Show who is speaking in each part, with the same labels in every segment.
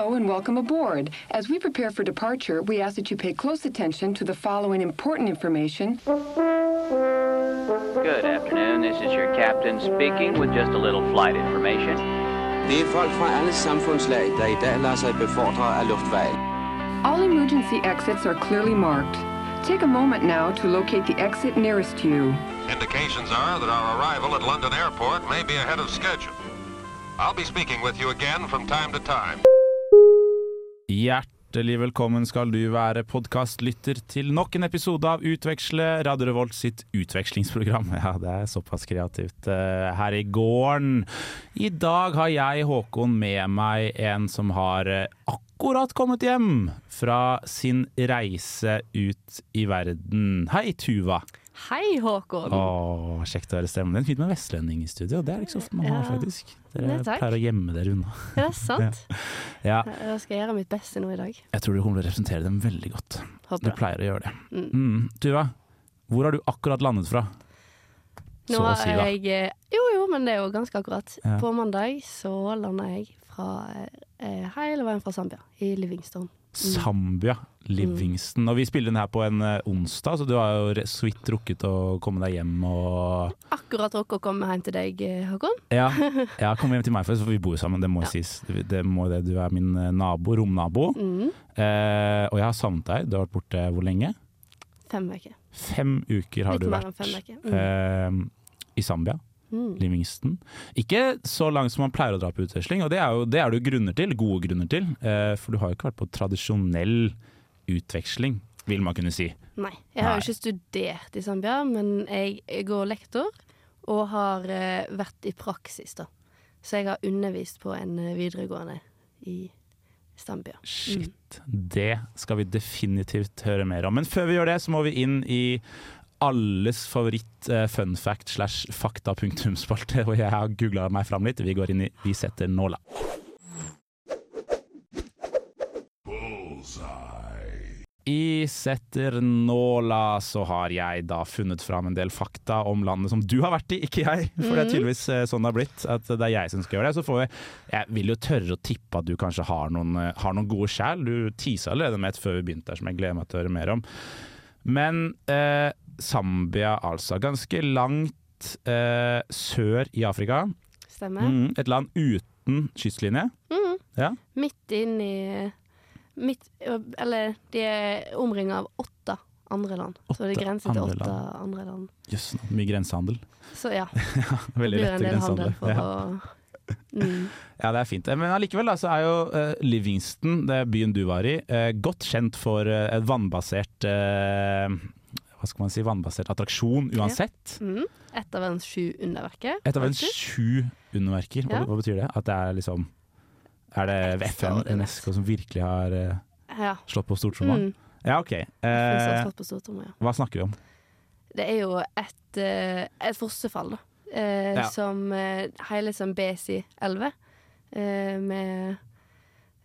Speaker 1: Hello and welcome aboard. As we prepare for departure, we ask that you pay close attention to the following important information.
Speaker 2: Good afternoon. This is your captain speaking with just a little flight information.
Speaker 3: Det er folk fra alle samfundslag, der i dag lader sig befordre af luftvejen.
Speaker 1: All emergency exits are clearly marked. Take a moment now to locate the exit nearest you.
Speaker 4: Indications are that our arrival at London Airport may be ahead of schedule. I'll be speaking with you again from time to time.
Speaker 5: Hjertelig velkommen skal du være podkastlytter til nok en episode av Utveksle, Radio Revolt sitt utvekslingsprogram. Ja, det er såpass kreativt eh, her i gården. I dag har jeg, Håkon, med meg en som har eh, akkurat kommet hjem fra sin reise ut i verden. Hei, Tuva.
Speaker 6: Hei, Håkon.
Speaker 5: Åh, kjekt å høre stemmen din. Fint med vestlending i studio. Det er ikke så ofte man har, faktisk. Dere
Speaker 6: Nei,
Speaker 5: pleier å gjemme dere unna.
Speaker 6: Er det sant?
Speaker 5: Ja,
Speaker 6: Jeg skal gjøre mitt beste nå i dag.
Speaker 5: jeg tror du kommer til å representere dem veldig godt.
Speaker 6: Håper du
Speaker 5: pleier å gjøre det.
Speaker 6: Mm.
Speaker 5: Mm. Tuva, hvor har du akkurat landet fra?
Speaker 6: Nå
Speaker 5: Så å si, da.
Speaker 6: jeg eh, Jo, jo, men det er jo ganske akkurat.
Speaker 5: Ja.
Speaker 6: På mandag så landa jeg fra eh, hele veien fra Zambia, i Livingstone.
Speaker 5: Zambia, Livingston. Og vi spiller den her på en eh, onsdag, så du har jo så vidt rukket å komme deg hjem og
Speaker 6: Akkurat rukket å komme hjem til deg, eh, Håkon.
Speaker 5: Ja, ja kom hjem til meg først, for vi bor jo sammen, det må jo sies. Det, må det. Du er min eh, nabo, romnabo.
Speaker 6: Mm.
Speaker 5: Eh, og jeg har savnet deg. Du har vært borte hvor lenge?
Speaker 6: Fem uker.
Speaker 5: Fem uker har
Speaker 6: Litt
Speaker 5: du vært
Speaker 6: fem uker. Mm.
Speaker 5: eh, i Zambia.
Speaker 6: Mm.
Speaker 5: Livingston. Ikke så langt som man pleier å dra på utveksling, og det er, jo, det er det jo grunner til, gode grunner til. Eh, for du har jo ikke vært på tradisjonell utveksling, vil man kunne si.
Speaker 6: Nei, jeg har jo ikke studert i Zambia, men jeg, jeg går lektor og har eh, vært i praksis, da. Så jeg har undervist på en eh, videregående i Zambia.
Speaker 5: Shit. Det skal vi definitivt høre mer om. Men før vi gjør det, så må vi inn i alles favoritt uh, fun fact slash fakta-punktumspalte, og jeg har googla meg fram litt. Vi går inn i Vi setter nåla. I Setter nåla så har jeg da funnet fram en del fakta om landet som du har vært i, ikke jeg. For det er tydeligvis eh, sånn det har blitt, at det er jeg som skal gjøre det. Så får vi Jeg vil jo tørre å tippe at du kanskje har noen, eh, har noen gode skjær. Du tisa allerede med et før vi begynte her, som jeg gleder meg til å høre mer om. Men eh, Zambia, altså. Ganske langt eh, sør i Afrika.
Speaker 6: Stemmer?
Speaker 5: Mm, et land uten kystlinje.
Speaker 6: Mm.
Speaker 5: Ja.
Speaker 6: Midt inn i midt, Eller de er omringa av åtte andre land. så det
Speaker 5: er
Speaker 6: grenser til åtte
Speaker 5: land.
Speaker 6: andre land.
Speaker 5: Jøss, mye grensehandel.
Speaker 6: Så ja, det
Speaker 5: Veldig lett
Speaker 6: en del handel for
Speaker 5: Ja.
Speaker 6: å mm.
Speaker 5: Ja, det er fint. Men allikevel så er jo uh, Livingston, det er byen du var i, uh, godt kjent for uh, et vannbasert eh, Hva skal man si, vannbasert attraksjon uansett.
Speaker 6: Mm. Et av verdens sju underverker.
Speaker 5: Et av en
Speaker 6: faktisk.
Speaker 5: sju underverker. Hva,
Speaker 6: Ja.
Speaker 5: hva betyr det? At det er liksom Er det FN. UNESCO som virkelig har uh,
Speaker 6: Ja.
Speaker 5: slått på stortromma?
Speaker 6: Mm.
Speaker 5: Ja, OK. Eh,
Speaker 6: ja.
Speaker 5: hva snakker vi om?
Speaker 6: Det er jo et, eh, et fossefall, da. Eh,
Speaker 5: Ja.
Speaker 6: Som eh, hele som Besi 11. Eh, med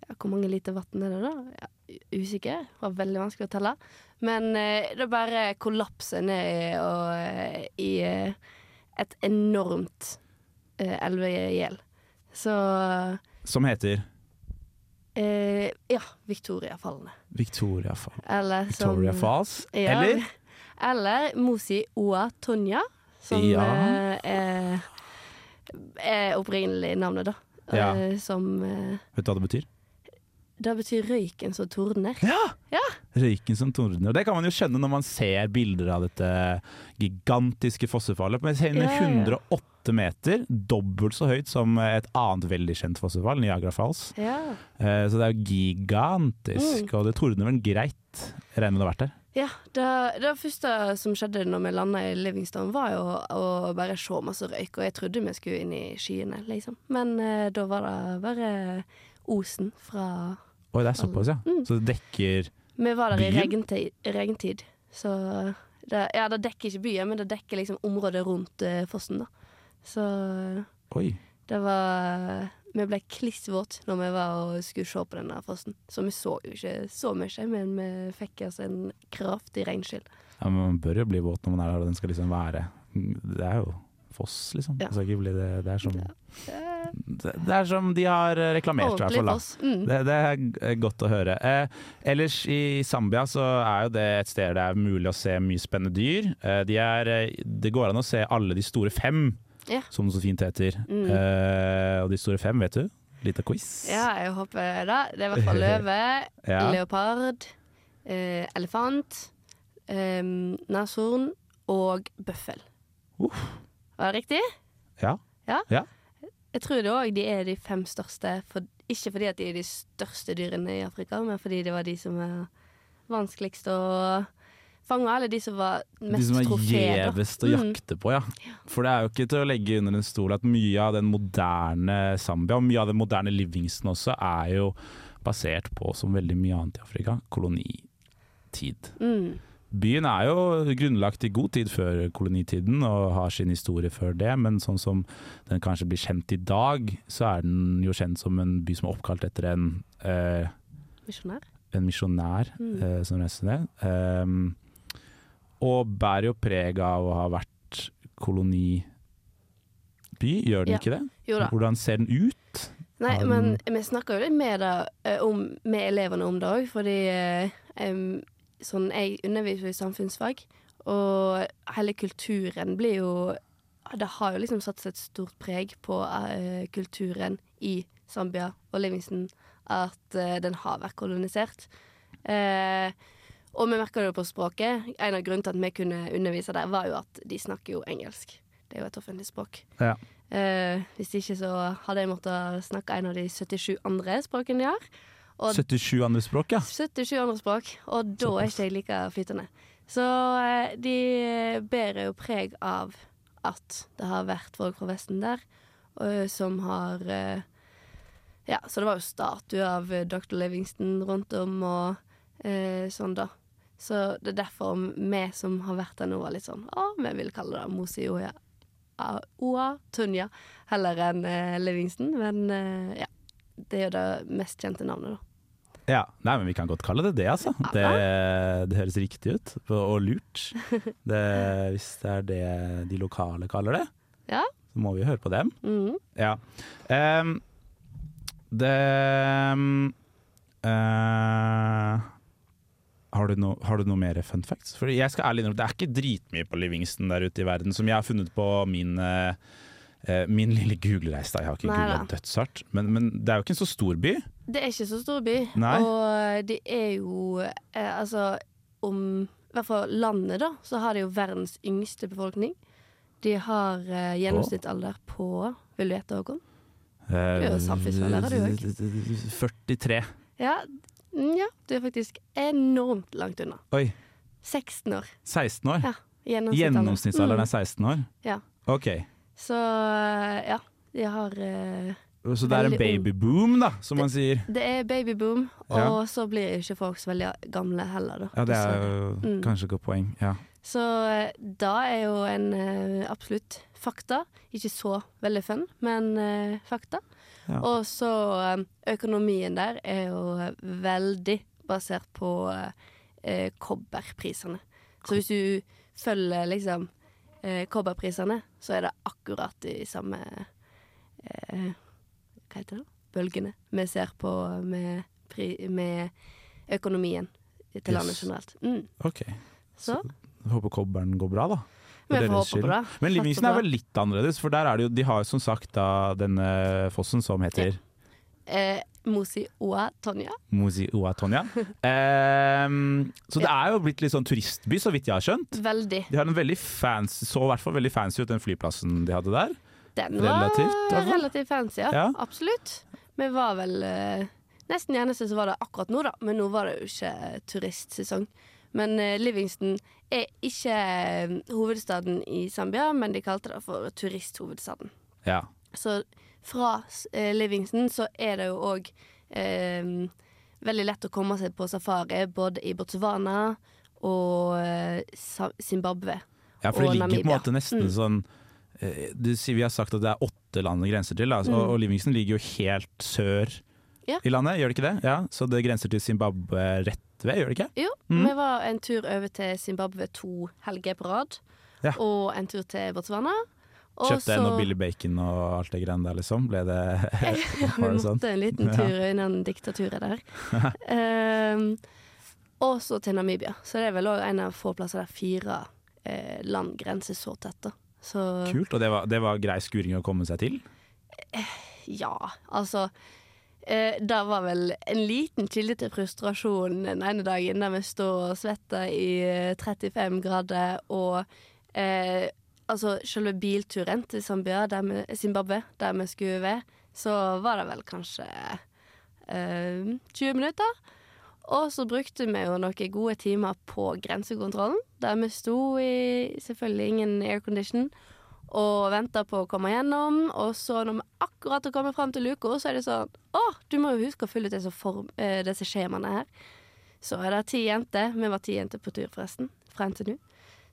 Speaker 6: ja, Hvor mange liter vann er det, da? Ja, usikker. Det var veldig vanskelig å telle. Men eh, det bare kollapser ned i, og, eh, i eh, et enormt elvegjeld. Så
Speaker 5: Som heter
Speaker 6: eh, Ja, Victoriafallene.
Speaker 5: Victoria, Fall.
Speaker 6: Eller som
Speaker 5: Victoria Falls?
Speaker 6: Ja,
Speaker 5: Eller?
Speaker 6: Eller Mosi Oa Tonja, som
Speaker 5: Ja.
Speaker 6: er, er opprinnelig navnet, da.
Speaker 5: Ja.
Speaker 6: Som
Speaker 5: Vet du hva det betyr?
Speaker 6: Det betyr røyken som tordner.
Speaker 5: Ja! Røyken som tordner. Det kan man jo skjønne når man ser bilder av dette gigantiske fossefallet. Men med
Speaker 6: Ja, ja.
Speaker 5: 108 meter, dobbelt så høyt som et annet veldig kjent fossefall, Niagara Falls.
Speaker 6: Ja.
Speaker 5: Eh, Så det er jo gigantisk,
Speaker 6: Mm.
Speaker 5: og det tordner vel greit. Jeg regner med det har vært der?
Speaker 6: ja det, det første som skjedde når vi landa i Livingstone, var jo å bare se masse røyk. Og jeg trodde vi skulle inn i skyene, liksom. Men eh, da var det bare osen fra
Speaker 5: Oi, det er såpass, ja.
Speaker 6: Mm.
Speaker 5: Så det dekker byen?
Speaker 6: Vi var der i regntid, regntid så det, Ja, det dekker ikke byen, men det dekker liksom området rundt uh, fossen, da. Så
Speaker 5: Oi.
Speaker 6: det var Vi ble kliss våte når vi var og skulle se på denne fossen. Så vi så jo ikke så mye, men vi fikk oss en kraftig regnskyll.
Speaker 5: Ja, men man bør jo bli våt når man er der, og den skal liksom være Det er jo foss, liksom.
Speaker 6: Ja.
Speaker 5: Det det, er som
Speaker 6: Eh,
Speaker 5: Det er som de har eh, reklamert, seg
Speaker 6: for. Mm.
Speaker 5: Det, det er godt å høre. Eh, ellers i Zambia så er jo det et sted det er mulig å se mye spennende dyr. Eh, de er, eh, det går an å se alle de store fem,
Speaker 6: Ja.
Speaker 5: som det så fint heter.
Speaker 6: Mm.
Speaker 5: Eh, og de store fem, vet du? Lita quiz.
Speaker 6: Ja, jeg håper det. Det er i hvert fall løve,
Speaker 5: Ja.
Speaker 6: leopard, eh, elefant, eh, nashorn og bøffel.
Speaker 5: Uh.
Speaker 6: Var det riktig?
Speaker 5: Ja.
Speaker 6: Ja?
Speaker 5: Ja.
Speaker 6: Jeg tror det òg de er de fem største. For, ikke fordi at de er de største dyrene i Afrika, men fordi det var de som var vanskeligst å fange. Eller de som var
Speaker 5: De som er gjevest å
Speaker 6: Mm.
Speaker 5: jakte på, ja. For det er jo ikke til å legge under en stol at mye av den moderne Zambia, og mye av den moderne Livingston også, er jo basert på, som veldig mye annet i Afrika, kolonitid.
Speaker 6: Mm.
Speaker 5: Byen er jo grunnlagt i god tid før kolonitiden og har sin historie før det, men sånn som den kanskje blir kjent i dag, så er den jo kjent som en by som er oppkalt etter en, eh,
Speaker 6: Misjonær.
Speaker 5: en misjonær
Speaker 6: Mm.
Speaker 5: eh, som reiste ned. Um, og bærer jo preg av å ha vært koloniby, gjør den
Speaker 6: Ja.
Speaker 5: ikke det?
Speaker 6: Da.
Speaker 5: Hvordan ser den ut?
Speaker 6: Nei, men vi snakker jo litt med, det, eh, om, med elevene om det òg, fordi em, sånn, jeg underviser i samfunnsfag, og hele kulturen blir jo Det har jo liksom satt seg et stort preg på uh, kulturen i Zambia og Livingston at uh, den har vært kolonisert. Uh, og vi merker det jo på språket. En av grunnene til at vi kunne undervise der, var jo at de snakker jo engelsk. Det er jo et offentlig språk.
Speaker 5: Ja.
Speaker 6: Hvis ikke så hadde jeg måttet snakke en av de 77 andre språkene de har. Og
Speaker 5: 77 andre språk, ja.
Speaker 6: 77 andre språk, og da er ikke jeg like flytende. Så eh, de bærer jo preg av at det har vært folk fra Vesten der, og, som har eh, Ja, så det var jo statue av eh, dr. Livingston rundt om og eh, sånn, da. Så det er derfor vi som har vært der nå, var litt sånn Å, vi vil kalle det Mosioya Oa Tunja heller enn eh, Livingston, men eh, ja. Det er jo det mest kjente navnet, da.
Speaker 5: Ja. Nei, men vi kan godt kalle det det, altså. Det, det høres riktig ut, og lurt. Det, hvis det er det de lokale kaller det,
Speaker 6: Ja.
Speaker 5: så må vi høre på dem.
Speaker 6: Mm.
Speaker 5: Ja. Um, det um, uh, har, du no, har du noe mer fun facts? For jeg skal ærlig innrømme, Det er ikke dritmye på Livingston der ute i verden som jeg har funnet på min eh, Min lille Google-reis. da. Jeg har ikke
Speaker 6: Nei
Speaker 5: googla dødshardt. Men, men det er jo ikke en så stor by.
Speaker 6: Det er ikke så stor by,
Speaker 5: Nei.
Speaker 6: og det er jo eh, Altså, om I hvert fall landet, da, så har de jo verdens yngste befolkning. De har eh, gjennomsnittsalder på Vil du gjette, Håkon?
Speaker 5: Du
Speaker 6: er jo samfunnslærer, du
Speaker 5: 43.
Speaker 6: Ja, mm, ja, du er faktisk enormt langt unna.
Speaker 5: Oi.
Speaker 6: 16 år.
Speaker 5: 16 år?
Speaker 6: Ja, gjennomsnittsalder.
Speaker 5: Gjennomsnittsalderen er
Speaker 6: Mm.
Speaker 5: 16 år?
Speaker 6: Ja.
Speaker 5: OK.
Speaker 6: Så eh, ja, de har eh,
Speaker 5: Så det er en babyboom, da, som man sier.
Speaker 6: Det er babyboom, og
Speaker 5: Ja.
Speaker 6: så blir ikke folk så veldig gamle heller, da.
Speaker 5: Ja, det er jo
Speaker 6: Mm.
Speaker 5: kanskje et godt poeng. Ja.
Speaker 6: Så eh, da er jo en absolutt fakta. Ikke så veldig fun, men fakta.
Speaker 5: Ja.
Speaker 6: Og så økonomien der er jo veldig basert på eh, kobberprisene. Så hvis du følger liksom eh, så er det akkurat de samme eh, Hva heter det? Bølgene vi ser på med, pri, med økonomien til landet
Speaker 5: Yes.
Speaker 6: generelt. Mm.
Speaker 5: OK.
Speaker 6: Så
Speaker 5: så håper kobberen går bra, da.
Speaker 6: Vi får håpe på det.
Speaker 5: Men Livingston er vel litt annerledes, for der er det jo De har jo som sagt da denne fossen som heter
Speaker 6: eh, Mosi Oa Tonja.
Speaker 5: Mosi Oa Tonja. Um, så det er jo blitt litt sånn turistby, så vidt jeg har skjønt.
Speaker 6: Veldig.
Speaker 5: De har en veldig fancy, så i hvert fall veldig fancy ut den flyplassen de hadde der.
Speaker 6: Den var
Speaker 5: relativt,
Speaker 6: relativt fancy, ja.
Speaker 5: Ja.
Speaker 6: Absolutt. Vi var vel uh, nesten eneste som var det akkurat nå, da. Men nå var det jo ikke turistsesong. Men uh, Livingston er ikke eh, hovedstaden i Zambia, men de kalte det for turisthovedstaden.
Speaker 5: Ja.
Speaker 6: Så fra eh, Livingston så er det jo òg eh, veldig lett å komme seg på safari både i Botswana og eh, Zimbabwe.
Speaker 5: ja, for det
Speaker 6: ligger
Speaker 5: ligger på en måte nesten
Speaker 6: Mm.
Speaker 5: sånn du, sier Vi har sagt at det er åtte land det grenser til, altså,
Speaker 6: Mm.
Speaker 5: og Livingston ligger jo helt sør
Speaker 6: Ja.
Speaker 5: i landet, gjør det ikke det? Ja, Så det grenser til Zimbabwe rett ved, gjør det ikke?
Speaker 6: Jo,
Speaker 5: Mm.
Speaker 6: vi var en tur over til Zimbabwe to helger på rad.
Speaker 5: Ja.
Speaker 6: Og en tur til Botswana.
Speaker 5: Kjøpte jeg
Speaker 6: så-
Speaker 5: noe billig bacon og alt det greiene der, liksom? Ble det,
Speaker 6: Ja, vi
Speaker 5: sånn?
Speaker 6: måtte en liten
Speaker 5: Ja.
Speaker 6: tur innan diktaturet der. Ehm, og så til Namibia. Så det er vel òg en av få plasser der fire eh, land grenser så tett.
Speaker 5: Kult. Og det var, det var grei skuring å komme seg til?
Speaker 6: ja, altså eh, Det var vel en liten kilde til frustrasjon den ene dagen der vi står og svetter i eh, 35 grader, og eh, altså selve bilturen til Zambia, der vi, Zimbabwe, der vi skulle ved, så var det vel kanskje eh, 20 minutter. Og så brukte vi jo noen gode timer på grensekontrollen, der vi sto i selvfølgelig ingen aircondition og venta på å komme gjennom. Og så når vi akkurat har kommet fram til luka, så er det sånn Å, du må jo huske å fylle ut disse, form, eh, disse skjemaene her. Så er det ti jenter. Vi var ti jenter på tur, forresten, fra NTNU.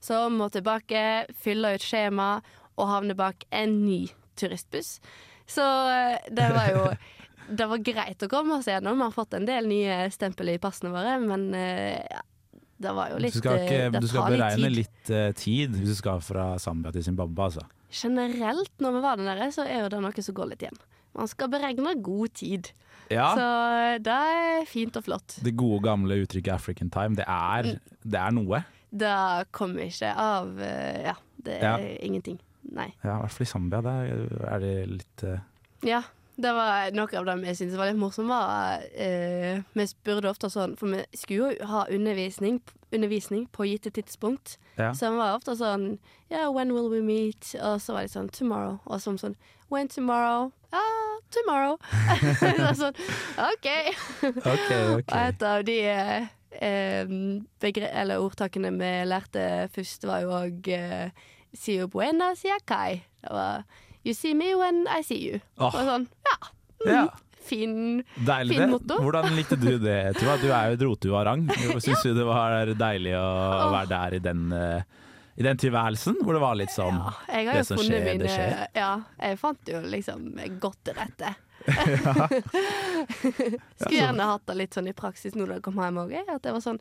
Speaker 6: Så må tilbake, fylle ut skjema og havne bak en ny turistbuss. Så eh, det var jo Det var greit å komme oss gjennom. Vi har fått en del nye stempel i passene våre, men eh, ja, det var jo litt
Speaker 5: du skal,
Speaker 6: eh,
Speaker 5: ikke, du skal
Speaker 6: beregne litt tid.
Speaker 5: litt eh, tid hvis du skal fra Zambia til Zimbabwe, altså.
Speaker 6: Generelt når vi var der nede, så er jo det noe som går litt igjen. Man skal beregne god tid.
Speaker 5: Ja.
Speaker 6: Så eh, det er fint og flott.
Speaker 5: Det gode gamle uttrykket 'African time', det er, det er noe.
Speaker 6: Det kommer ikke av eh, Ja, det er
Speaker 5: Ja.
Speaker 6: ingenting. Nei.
Speaker 5: Ja, I hvert fall i Zambia. Der er det litt uh...
Speaker 6: Ja, det var noe av det vi syntes var litt morsomt. Var, uh, vi spurte ofte sånn, for vi skulle jo ha undervisning, undervisning på gitte tidspunkt.
Speaker 5: Ja.
Speaker 6: Så vi var ofte sånn Ja, when will we meet? Og så var det sånn tomorrow. Og så sånn When tomorrow? Ja, tomorrow. så sånn OK.
Speaker 5: OK, OK.
Speaker 6: Og et av de begre eller ordtakene vi lærte først, var jo òg eh, See you buena, sia kai. Det var You see me when I see you.
Speaker 5: Oh.
Speaker 6: Og sånn, ja,
Speaker 5: Ja,
Speaker 6: fin
Speaker 5: deilig
Speaker 6: Fin motto.
Speaker 5: Hvordan likte du det, Tuva? Du er jo et rotu av rang. Syns du det var deilig å
Speaker 6: oh.
Speaker 5: være der i den, eh, i den tilværelsen, hvor det var litt sånn
Speaker 6: Ja,
Speaker 5: det som
Speaker 6: skjer,
Speaker 5: skjer, det skjer.
Speaker 6: Ja, jeg fant jo liksom godt til rette. Skulle gjerne hatt det litt sånn i praksis nå da jeg kom hjem òg. At det var sånn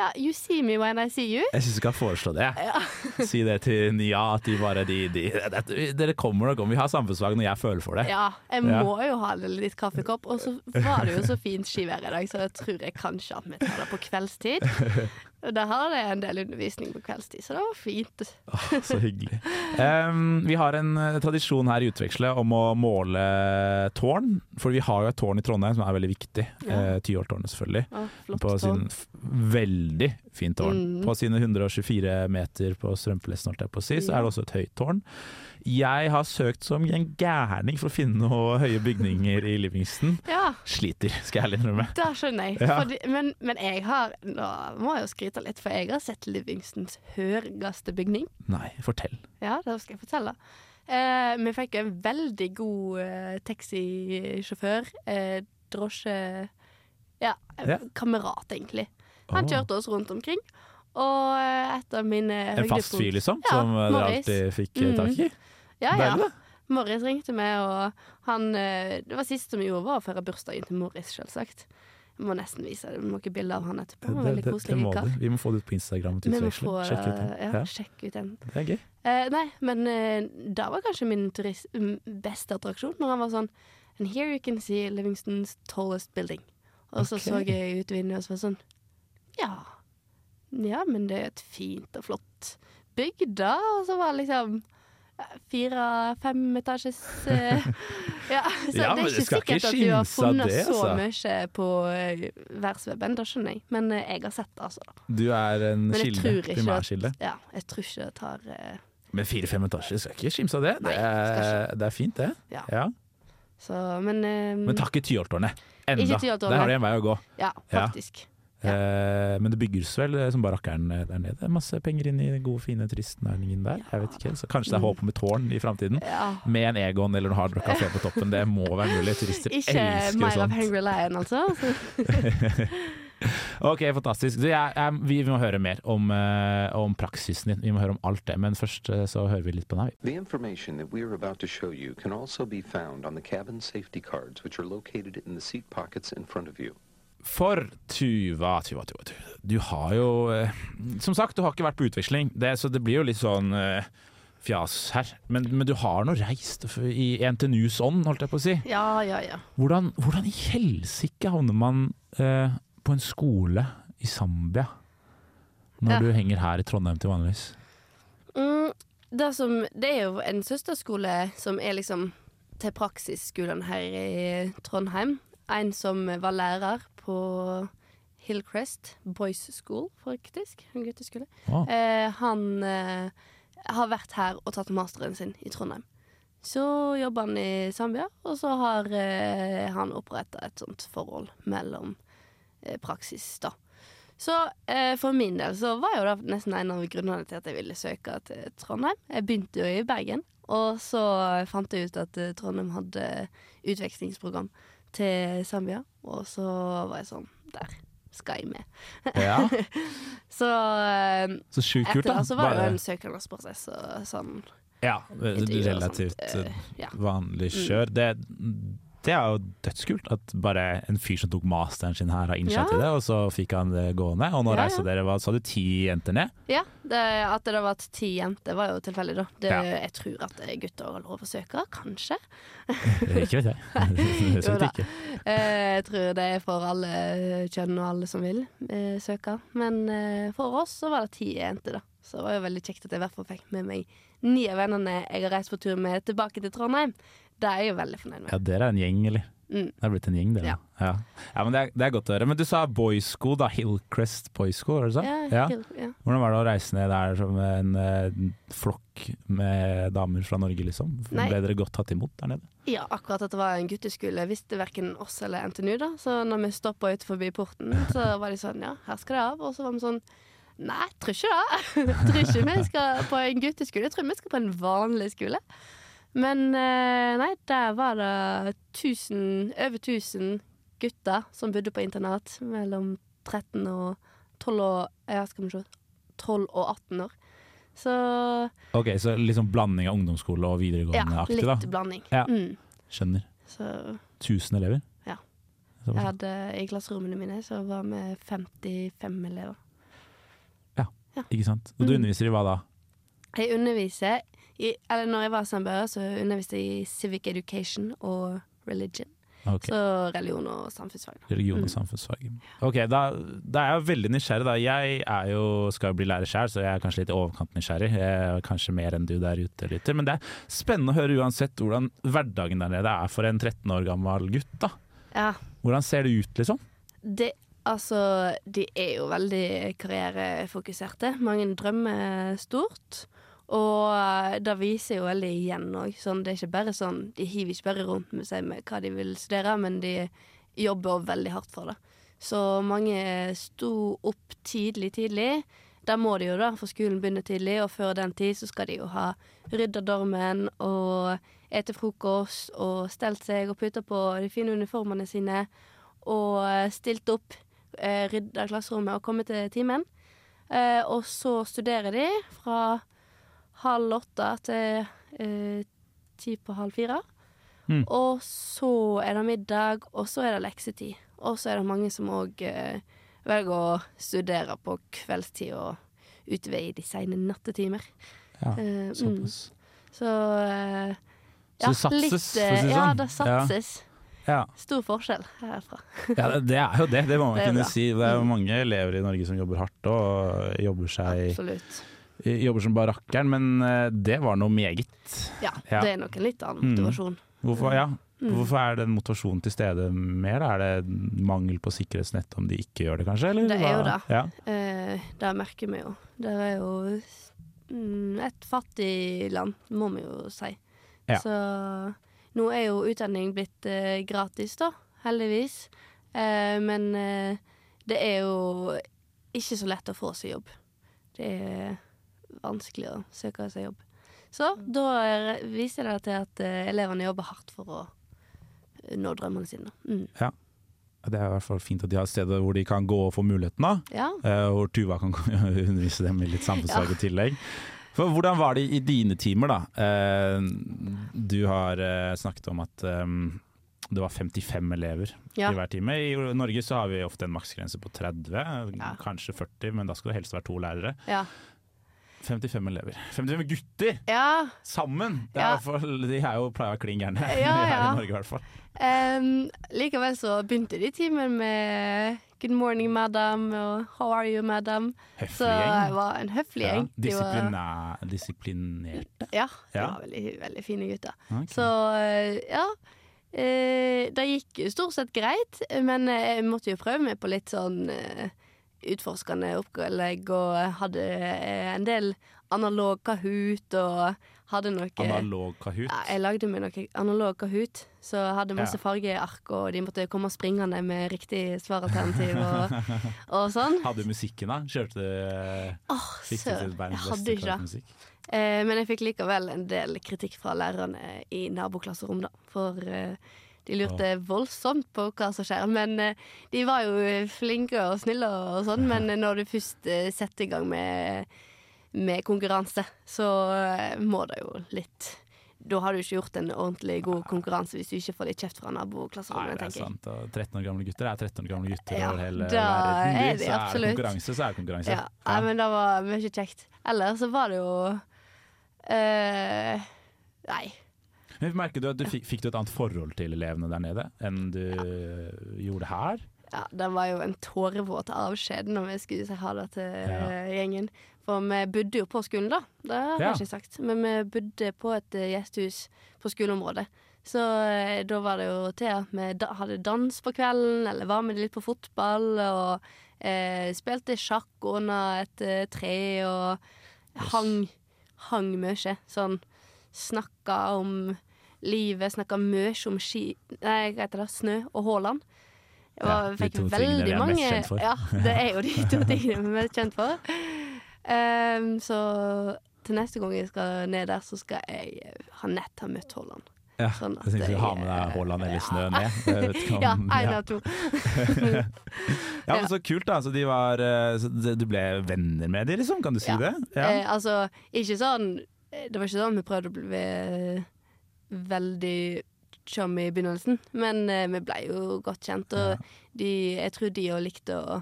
Speaker 6: Ja, you see me when I see you.
Speaker 5: Jeg syns du skal foreslå det. Si det til Nia, at de bare de, de, det- Dere kommer nok om. Vi har samfunnsfag når jeg føler for det.
Speaker 6: Ja, jeg
Speaker 5: Ja.
Speaker 6: må jo ha litt kaffekopp. Og så var det jo så fint skivær i dag, så jeg tror jeg kanskje at vi tar det på kveldstid. Og der har jeg en del undervisning på kveldstid, så det var fint.
Speaker 5: Oh, så hyggelig. Um, vi har en eh, tradisjon her i Utveksle om å måle tårn. For vi har jo et tårn i Trondheim som er veldig viktig.
Speaker 6: Ja.
Speaker 5: Uh, Tyholttårnet, selvfølgelig.
Speaker 6: Å, flott
Speaker 5: sin veldig fint tårn.
Speaker 6: Mm.
Speaker 5: På sine 124 meter på strømpelesten, holdt jeg på å si, så er det også et høyt tårn. Jeg har søkt som en gærning for å finne noe høye bygninger i Livingston.
Speaker 6: Ja,
Speaker 5: Sliter, skal jeg ærlig innrømme.
Speaker 6: det skjønner jeg.
Speaker 5: Ja.
Speaker 6: Fordi, men, men jeg har Nå må jeg jo skryte litt, for jeg har sett Livingstons høyeste bygning.
Speaker 5: Nei, fortell.
Speaker 6: Ja, det skal jeg fortelle. Eh, vi fikk en veldig god eh, taxisjåfør. Eh, drosje... Ja,
Speaker 5: Ja.
Speaker 6: kamerat, egentlig. Han kjørte oss rundt omkring. Og eh, et av mine
Speaker 5: En fast fyr, liksom?
Speaker 6: Ja,
Speaker 5: som Morris. dere alltid fikk eh,
Speaker 6: Mm.
Speaker 5: tak i?
Speaker 6: Ja, ja.
Speaker 5: Deilig, da.
Speaker 6: Morris ringte meg, og han eh, Det var siste vi gjorde, var å feire bursdagen til Morris, selvsagt. Jeg må nesten vise deg noen bilder av han etterpå. Han var Veldig
Speaker 5: det, det
Speaker 6: koselig
Speaker 5: må du. Vi må få det ut på Instagram.
Speaker 6: Vi må få
Speaker 5: Sjekk ut den.
Speaker 6: ja,
Speaker 5: Ja,
Speaker 6: sjekk ut den.
Speaker 5: det er gøy.
Speaker 6: Eh, nei, men eh, da var kanskje min turist, beste attraksjon, når han var sånn And here you can see Livingston's tallest building. Og så
Speaker 5: okay.
Speaker 6: så jeg ut vinduet og så var sånn Ja. Ja, men det er et fint og flott bygg, da. Og så var det liksom eh, fire-fem etasjes eh, Ja, så
Speaker 5: Ja,
Speaker 6: det er ikke sikkert at vi har funnet
Speaker 5: det,
Speaker 6: så
Speaker 5: altså.
Speaker 6: mye på uh, verdensweben, det skjønner jeg. Men eh, jeg har sett det, altså.
Speaker 5: Du er en kilde. Primærkilde.
Speaker 6: Ja, jeg tror ikke det tar eh,
Speaker 5: Men fire-fem etasjer skal ikke skimse av det.
Speaker 6: Nei,
Speaker 5: Det er, det er fint, det.
Speaker 6: Ja.
Speaker 5: Ja.
Speaker 6: Så, men eh,
Speaker 5: Men takk i Tyholttårnet. Enda. Der har de en vei å gå.
Speaker 6: Ja,
Speaker 5: Ja.
Speaker 6: Faktisk.
Speaker 5: Eh, men det bygges vel eh, som bare rakkeren eh, der nede. Masse penger inn i den gode, fine turistnæringen der. Jeg vet ikke, så Kanskje det er
Speaker 6: Mm.
Speaker 5: håp om et tårn i framtiden.
Speaker 6: Ja.
Speaker 5: Med en Egon eller en Hard Rock Café på toppen. Det må være mulig. Turister
Speaker 6: Ikke
Speaker 5: elsker sånt.
Speaker 6: Ikke My
Speaker 5: Love
Speaker 6: Hungry Lion, altså.
Speaker 5: Ok, fantastisk. Du, jeg, jeg, vi må høre mer om, om praksisen din. Vi må høre om alt det. Men først så hører vi litt på deg.
Speaker 7: The information that we are about to show you can also be found on the cabin safety cards, which are located in the seat pockets in front of you.
Speaker 5: For Tuva, Tuva, Tuva, Tuva. Du har jo eh, Som sagt, du har ikke vært på utveksling, det, så det blir jo litt sånn eh, fjas her. Men, men du har nå reist i NTNUs ånd, holdt jeg på å si.
Speaker 6: Ja, ja, ja.
Speaker 5: Hvordan, hvordan i helsike havner man eh, på en skole i Zambia når
Speaker 6: Ja.
Speaker 5: du henger her i Trondheim til vanligvis?
Speaker 6: Mm, det, som, det er jo en søsterskole som er liksom til praksisskolen her i Trondheim. En som var lærer på Hillcrest Boys School, faktisk. En gutteskole.
Speaker 5: Ah.
Speaker 6: Eh, han eh, har vært her og tatt masteren sin i Trondheim. Så jobber han i Zambia, og så har eh, han oppretta et sånt forhold mellom eh, praksis, da. Så eh, for min del så var jo det nesten en av grunnene til at jeg ville søke til Trondheim. Jeg begynte jo i Bergen, og så fant jeg ut at eh, Trondheim hadde utvekslingsprogram til Zambia, og så var jeg sånn Der skal jeg med.
Speaker 5: ja,
Speaker 6: Så eh,
Speaker 5: så sjukt
Speaker 6: etter
Speaker 5: kult, da.
Speaker 6: det så var det jo en søknadsprosess og sånn.
Speaker 5: ja, relativt
Speaker 6: sånt,
Speaker 5: eh,
Speaker 6: eh, ja.
Speaker 5: vanlig
Speaker 6: Mm.
Speaker 5: kjør. Det, det er jo dødskult at bare en fyr som tok masteren sin her, har innsett
Speaker 6: Ja.
Speaker 5: det, og så fikk han det gående. Og nå
Speaker 6: Ja,
Speaker 5: reiser
Speaker 6: ja.
Speaker 5: dere, hva sa du, ti jenter ned?
Speaker 6: Ja, det, at det var ti jenter var jo tilfeldig, da. Det,
Speaker 5: Ja.
Speaker 6: Jeg tror at gutter har lov å søke, kanskje.
Speaker 5: Ikke vet jeg. Det
Speaker 6: Jo
Speaker 5: ikke.
Speaker 6: Eh, jeg tror det er for alle kjønn og alle som vil eh, søke. Men eh, for oss så var det ti jenter, da. Så det var jo veldig kjekt at jeg i hvert fall fikk med meg ni av vennene jeg har reist på tur med tilbake til Trondheim. Det er jeg jo veldig fornøyd med.
Speaker 5: Ja, dere er en gjeng, eller?
Speaker 6: Mm.
Speaker 5: Det er blitt en gjeng, dere.
Speaker 6: Ja.
Speaker 5: Ja. ja, men det er, det er godt å høre. Men du sa boysko, da. Hillcrest boysko, var det så?
Speaker 6: Ja, ja. ja.
Speaker 5: Hvordan var det å reise ned der som en eh, flokk med damer fra Norge, liksom?
Speaker 6: Nei.
Speaker 5: Ble dere godt tatt imot der nede?
Speaker 6: Ja, akkurat at det var en gutteskole visste verken oss eller NTNU, da. Så når vi stoppa ut forbi porten, så var de sånn ja, her skal det av. Og så var vi sånn nei, tror ikke det. tror ikke vi skal på en gutteskole. Jeg tror vi skal på en vanlig skole. Men eh, nei, der var det tusen, over 1000 gutter som bodde på internat mellom 13 og 12 og Ja, skal vi se 12 og 18 år. Så
Speaker 5: Ok, Så liksom blanding av ungdomsskole og
Speaker 6: ja,
Speaker 5: videregående-aktig, da?
Speaker 6: litt blanding.
Speaker 5: Ja.
Speaker 6: Mm.
Speaker 5: Skjønner.
Speaker 6: Så
Speaker 5: 1000 elever?
Speaker 6: Ja. Jeg hadde I klasserommene mine så var vi 55 elever.
Speaker 5: Ja, Ikke sant. Og du
Speaker 6: Mm.
Speaker 5: underviser i hva da?
Speaker 6: Jeg underviser i, Eller når jeg var samboer, så underviste jeg i civic education og religion.
Speaker 5: Okay.
Speaker 6: Så religion og samfunnsfag. da.
Speaker 5: Religion og
Speaker 6: Mm.
Speaker 5: samfunnsfag. Ok, da, da er jeg veldig nysgjerrig. da. Jeg er jo, skal jo bli lærer sjøl, så jeg er kanskje litt i overkant nysgjerrig. Jeg er kanskje mer enn du der ute lytter. Men det er spennende å høre uansett hvordan hverdagen der nede er for en 13 år gammel gutt. da.
Speaker 6: Ja,
Speaker 5: Hvordan ser det ut, liksom?
Speaker 6: det Altså, de er jo veldig karrierefokuserte. Mange drømmer stort. Og det viser jo veldig igjen òg. Sånn, det er ikke bare sånn De hiver ikke bare rundt med seg med hva de vil studere, men de jobber veldig hardt for det. Så mange sto opp tidlig, tidlig. Der må de jo, da, for skolen begynner tidlig, og før den tid så skal de jo ha rydda dormen og ete frokost og stelt seg og putta på de fine uniformene sine og stilt opp, eh, rydda klasserommet og kommet til timen. Eh, og så studerer de fra halv åtte til eh, ti på halv fire.
Speaker 5: Mm.
Speaker 6: Og så er det middag, og så er det leksetid. Og så er det mange som òg eh, velger å studere på kveldstid og utover i de seine nattetimer.
Speaker 5: Ja,
Speaker 6: Eh, mm. Så eh,
Speaker 5: Så det satses, for å si det
Speaker 6: Ja,
Speaker 5: sånn.
Speaker 6: det satses.
Speaker 5: Ja.
Speaker 6: Stor forskjell herfra.
Speaker 5: ja, det- det er jo det. Det må man kunne
Speaker 6: bra.
Speaker 5: si. Det er jo
Speaker 6: Mm.
Speaker 5: mange elever i Norge som jobber hardt og jobber, seg,
Speaker 6: Absolutt.
Speaker 5: Jobber som barakkeren, men eh, det var noe meget.
Speaker 6: Ja,
Speaker 5: Ja.
Speaker 6: det er nok en litt annen
Speaker 5: Mm.
Speaker 6: motivasjon.
Speaker 5: Hvorfor, ja.
Speaker 6: Mm.
Speaker 5: Hvorfor er den motivasjonen til stede mer? da? Er det mangel på sikkerhetsnett om de ikke gjør det, kanskje? Eller?
Speaker 6: Det er jo det.
Speaker 5: Ja.
Speaker 6: Eh, det merker vi jo. Det er jo mm, et fattig land, må vi jo si. Så nå er jo utdanning blitt eh, gratis, da, heldigvis. Eh, men eh, det er jo ikke så lett å få seg jobb. Det er vanskelig å søke seg jobb. Så da er- viser det til at eh, elevene jobber hardt for å eh, nå drømmene sine. Mm.
Speaker 5: Det er i hvert fall fint at de har steder hvor de kan gå og få muligheten, da.
Speaker 6: Ja.
Speaker 5: Uh, hvor Tuva kan undervise dem i litt samfunnsfag
Speaker 6: Ja.
Speaker 5: tillegg. For Hvordan var det i dine timer, da? Uh, du har uh, snakket om at um, det var 55 elever
Speaker 6: Ja.
Speaker 5: i hver time. I Norge så har vi ofte en maksgrense på 30,
Speaker 6: Ja.
Speaker 5: kanskje 40, men da skal det helst være to lærere.
Speaker 6: ja.
Speaker 5: 55 elever. 55 gutter
Speaker 6: Ja.
Speaker 5: sammen! Det er
Speaker 6: Ja.
Speaker 5: for, de er jo pleier å være klin gærne
Speaker 6: Ja,
Speaker 5: her i Norge, i hvert fall.
Speaker 6: Um, likevel så begynte de timen med 'Good morning, madam' og 'How are you, madam'?
Speaker 5: Høflig gjeng.
Speaker 6: det var en høflig gjeng.
Speaker 5: Disiplinerte.
Speaker 6: Ja, de
Speaker 5: Ja.
Speaker 6: var veldig, veldig fine gutter.
Speaker 5: Okay.
Speaker 6: Så eh, ja. Uh, det gikk stort sett greit, men eh, jeg måtte jo prøve meg på litt sånn eh, utforskende opplegg, og hadde eh, en del analog Kahoot og hadde noe
Speaker 5: Analog Kahoot.
Speaker 6: ja, jeg lagde meg noe analog Kahoot, så hadde masse
Speaker 5: Ja.
Speaker 6: fargeark, og de måtte komme springende med riktig svaralternativ og, og sånn.
Speaker 5: Hadde du musikken, da? Kjørte du
Speaker 6: Åh, søren. Jeg hadde ikke det. Eh, men jeg fikk likevel en del kritikk fra lærerne i naboklasserom, da. For eh, de lurte voldsomt på hva som skjer. Men eh, de var jo flinke og snille og sånn. Men når du først eh, setter i gang med, med konkurranse, så eh, må det jo litt Da har du ikke gjort en ordentlig god konkurranse hvis du ikke får litt kjeft fra naboklasserommet,
Speaker 5: det er sant. Og 13 år gamle gutter er 13 år gamle gutter
Speaker 6: Ja,
Speaker 5: over hele verden.
Speaker 6: er de
Speaker 5: så er det konkurranse, så er det konkurranse.
Speaker 6: Ja, Nei, men det var mye kjekt. Ellers så var det jo eh, Nei.
Speaker 5: Men merker du at du fikk, fikk du et annet forhold til elevene der nede enn du gjorde her?
Speaker 6: Ja, det var jo en tårevåt avskjed når vi skulle si ha det til
Speaker 5: Ja.
Speaker 6: eh, gjengen. For vi bodde jo på skolen, da. Det har
Speaker 5: Ja.
Speaker 6: jeg ikke sagt. Men vi bodde på et eh, gjesthus på skoleområdet. Så eh, da var det jo til at vi da hadde dans på kvelden, eller var med litt på fotball, og eh, spilte sjakk under et eh, tre, og hang, hang mye. Sånn snakka om livet, snakka mye om ski... Nei, hva heter det? Snø og Haaland. Jeg
Speaker 5: Ja,
Speaker 6: var,
Speaker 5: de
Speaker 6: fikk veldig
Speaker 5: vi er mest kjent for.
Speaker 6: Ja, det er jo de to tingene vi er mest kjent for. Um, så til neste gang jeg skal ned der, så skal jeg ha nett ha møtt Haaland.
Speaker 5: Ja,
Speaker 6: Sånn at
Speaker 5: jeg
Speaker 6: jeg,
Speaker 5: ha med deg Haaland eller Snø vet ikke om-
Speaker 6: Ja, én av to.
Speaker 5: Ja, men Så kult, da. Så de var, eh, du ble venner med dem, liksom? Kan du si
Speaker 6: Ja.
Speaker 5: det?
Speaker 6: Eh, altså, ikke sånn Det var ikke sånn vi prøvde å bli veldig chum i begynnelsen, men eh, vi ble jo godt kjent, og
Speaker 5: Ja.
Speaker 6: de, jeg tror de òg likte å